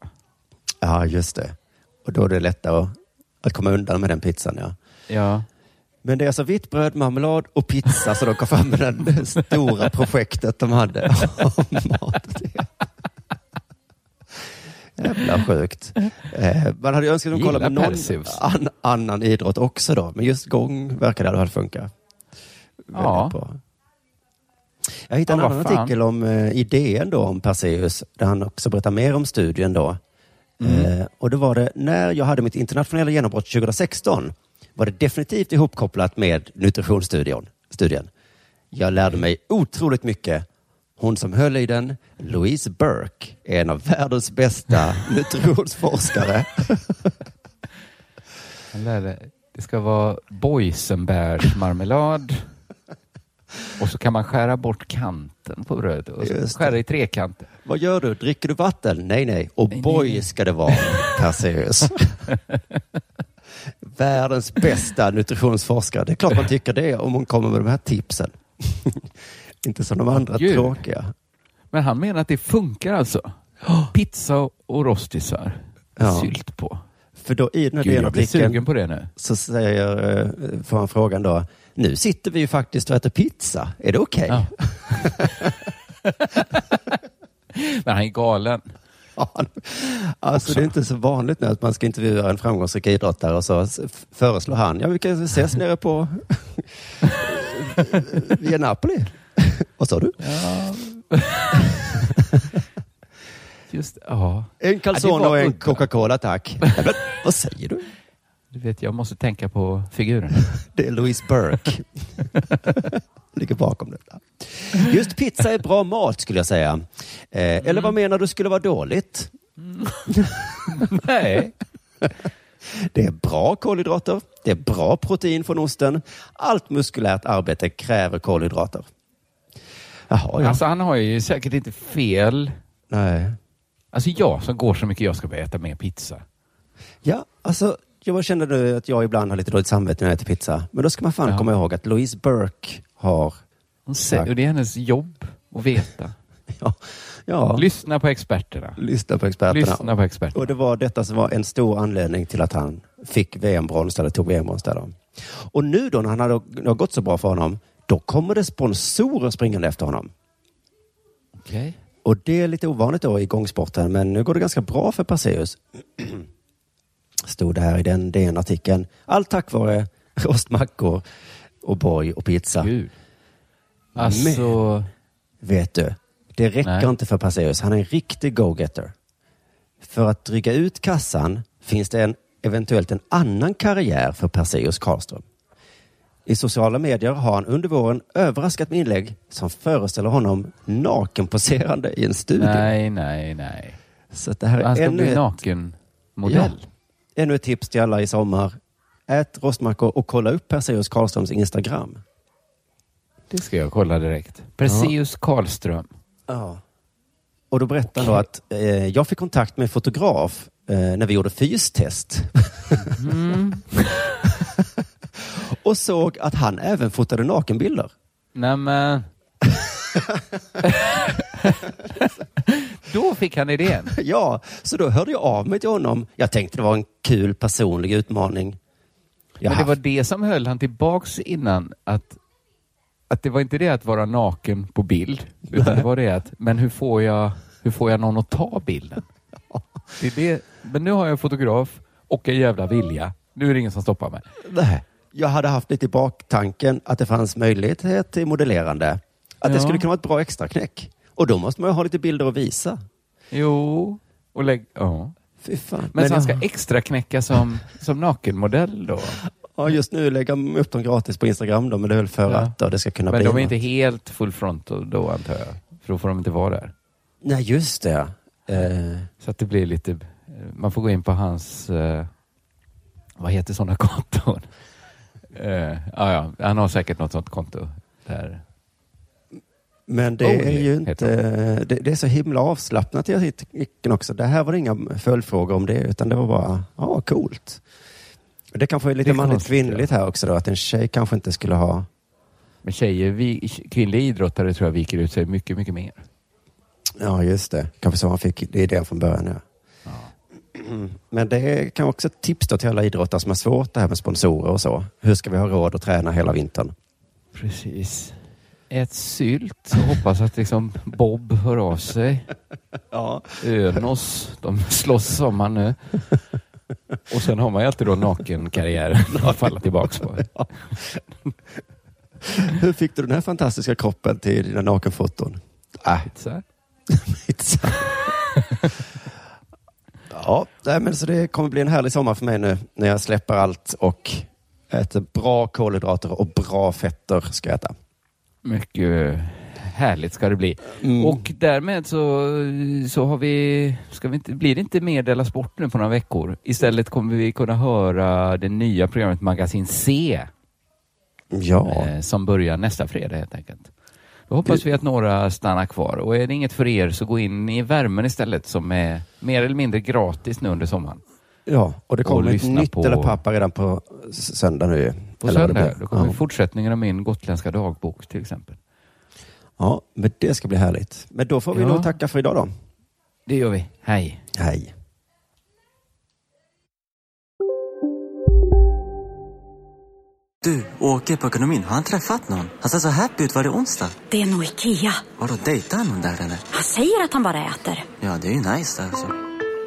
Ja, just det. Och då är det lättare att, att komma undan med den pizzan. Ja. Ja. Men det är alltså vitt bröd, marmelad och pizza så de kom fram med det stora projektet de hade. Jävla sjukt. Eh, man hade önskat att de kollade med någon an, annan idrott också då. Men just gång verkar det i alla fall funka. Ja. Bra. Jag hittade Ja, en annan fan. artikel om eh, idén då om Perseus, där han också berättar mer om studien då. Mm. Eh, och då var det, när jag hade mitt internationella genombrott 2016, var det definitivt ihopkopplat med nutritionsstudien. Studien. Jag lärde mig otroligt mycket. Hon som höll i den, Louise Burke, är en av världens bästa (laughs) nutritionsforskare. (laughs) Det ska vara boysenbärsmarmelad och så kan man skära bort kanten på brödet och så Just det. skära i trekanter. Vad gör du? Dricker du vatten? Nej, nej. Och Nej, boy nej. ska det vara, Perseus. (laughs) Världens bästa nutritionsforskare. Det är klart man tycker det om hon kommer med de här tipsen. (laughs) Inte som de andra Gud. tråkiga. Men han menar att det funkar alltså. Pizza och rostisar. Ja. Sylt på. För då i den här Gud, jag blir sugen på det nu. så säger, eh, får han frågan då, nu sitter vi ju faktiskt och äter pizza. Är det okej? Ja. (laughs) Men han är galen. Ja, Alltså det är inte så vanligt nu att man ska intervjua en framgångsrik idrottare och så föreslår han, ja vi kan ses nere på (laughs) via Napoli. (laughs) Vad sa du? Ja. Just ja. En calzone Ja, och en. Coca-Cola tack. Men, vad säger du? Du vet, jag måste tänka på figuren. (laughs) Det är Louise Burke. (laughs) Ligger bakom detta. Just pizza är bra mat skulle jag säga. Eh, Eller vad menar du skulle vara dåligt? (laughs) Nej. Det är bra kolhydrater. Det är bra protein från osten. Allt muskulärt arbete kräver kolhydrater. Jaha, ja. Alltså han har ju säkert inte fel. Nej. Alltså jag som går så mycket, jag ska börja äta mer pizza. Ja, alltså jag känner nu att jag ibland har lite dåligt samvete när jag äter pizza. Men då ska man fan Ja. komma ihåg att Louise Burke har Hon säger, och det är hennes jobb att veta. (laughs) Ja, Ja, Lyssna på experterna. lyssna på experterna. Lyssna på experterna. Och det var detta som var en stor anledning till att han fick VM-brons, eller tog VM-brons där då. Och nu då när han hade, det har gått så bra för honom, då kommer det sponsorer springande efter honom. Okej. Och det är lite ovanligt då i gångsporten, men nu går det ganska bra för Perseus. (clears throat) Stod det här i den DN-artikeln. Allt tack vare rostmackor och borg och pizza. Gud. Alltså, Vet du, det räcker Nej. inte för Perseus. Han är en riktig go-getter. För att dryga ut kassan finns det en, eventuellt en annan karriär för Perseus Karlström. I sociala medier har han under våren överraskat med inlägg som föreställer honom nakenposerande i en studio. nej, nej, nej. Så det här är Han ska ännu bli ett, nakenmodell. Ännu ett tips till alla i sommar. Ät rostmackor och kolla upp Perseus Karlströms Instagram. Det ska jag kolla direkt. Perseus Karlström. Ja. Och då berättar han då att eh, jag fick kontakt med en fotograf eh, när vi gjorde fystest. Mm. (laughs) och såg att han även fotade nakenbilder. Nej men. (laughs) (laughs) Då fick han idén. (laughs) ja, så då hörde jag av mig till honom. Jag tänkte det var en kul personlig utmaning. Jag Men det var det som höll han tillbaks innan. Att, att det var inte det att vara naken på bild. Utan det var det att, men hur får jag, hur får jag någon att ta bilden? (laughs) Det är det. Men nu har jag en fotograf och en jävla vilja. Nu är det ingen som stoppar mig. Nej. Jag hade haft lite i baktanken att det fanns möjlighet till modellerande. Att det Ja. skulle kunna vara ett bra extra knäck. Och då måste man ju ha lite bilder att visa. Jo, och lägg, ja. Fy fan. Men, så han ska jag- extra knäcka som, som nakenmodell då? Ja, just nu lägger jag upp dem gratis på Instagram då, men det är väl för Ja. att då, det ska kunna Men bli de är något. inte helt full front då, antar jag. För då får de inte vara där. Nej, just det. Eh, Så att det blir lite, man får gå in på hans, eh, vad heter sådana (laughs) konton? Eh, ja, ja, han har säkert något sådant konto där. Men det Olie är ju inte... Det, det är så himla avslappnat i artikeln också. Det här var det inga följdfrågor om det, utan det var bara, ja, coolt. Det kanske är lite manligt kvinnligt här också då, att en tjej kanske inte skulle ha... Men tjejer, vi, kvinnliga idrottare tror jag viker ut sig mycket, mycket mer. Ja, just det. Kanske så han fick det idén från början. Ja. (clears throat) Men det kan också ett tips då till alla idrottare som har svårt det här med sponsorer och så. Hur ska vi ha råd att träna hela vintern? Precis. Ät sylt och hoppas att liksom Bob hör av sig. Ja. Önos, de slåss sommar nu. Och sen har man ju alltid då nakenkarriären att falla tillbaks på. Hur fick du den här fantastiska kroppen till dina nakenfoton? Äh, här. pizza. ja, men så det kommer bli en härlig sommar för mig nu när jag släpper allt och äter bra kolhydrater och bra fetter ska jag äta. Mycket härligt ska det bli. Mm. Och därmed så, så har vi, ska vi inte, blir det inte mer Della Sport nu på några veckor. Istället kommer vi kunna höra det nya programmet Magasin C Ja, eh, som börjar nästa fredag helt enkelt. Då hoppas vi att några stannar kvar och är det inget för er så gå in i värmen istället som är mer eller mindre gratis nu under sommaren. ja, och det kommer ett lyssna nytt på- eller pappa redan på söndag nu. På Eller söndag då kommer ja. fortsättningen av min gotländska dagbok till exempel. ja, men det ska bli härligt. Men då får vi Ja. nog tacka för idag då. Det gör vi. Hej! Hej. Du, Åke på ekonomin, har han träffat någon? Han ser så happy ut. Var det onsdag? Det är nog Ikea. Har du dejtat någon där eller? Han säger att han bara äter. Ja, det är ju nice där alltså.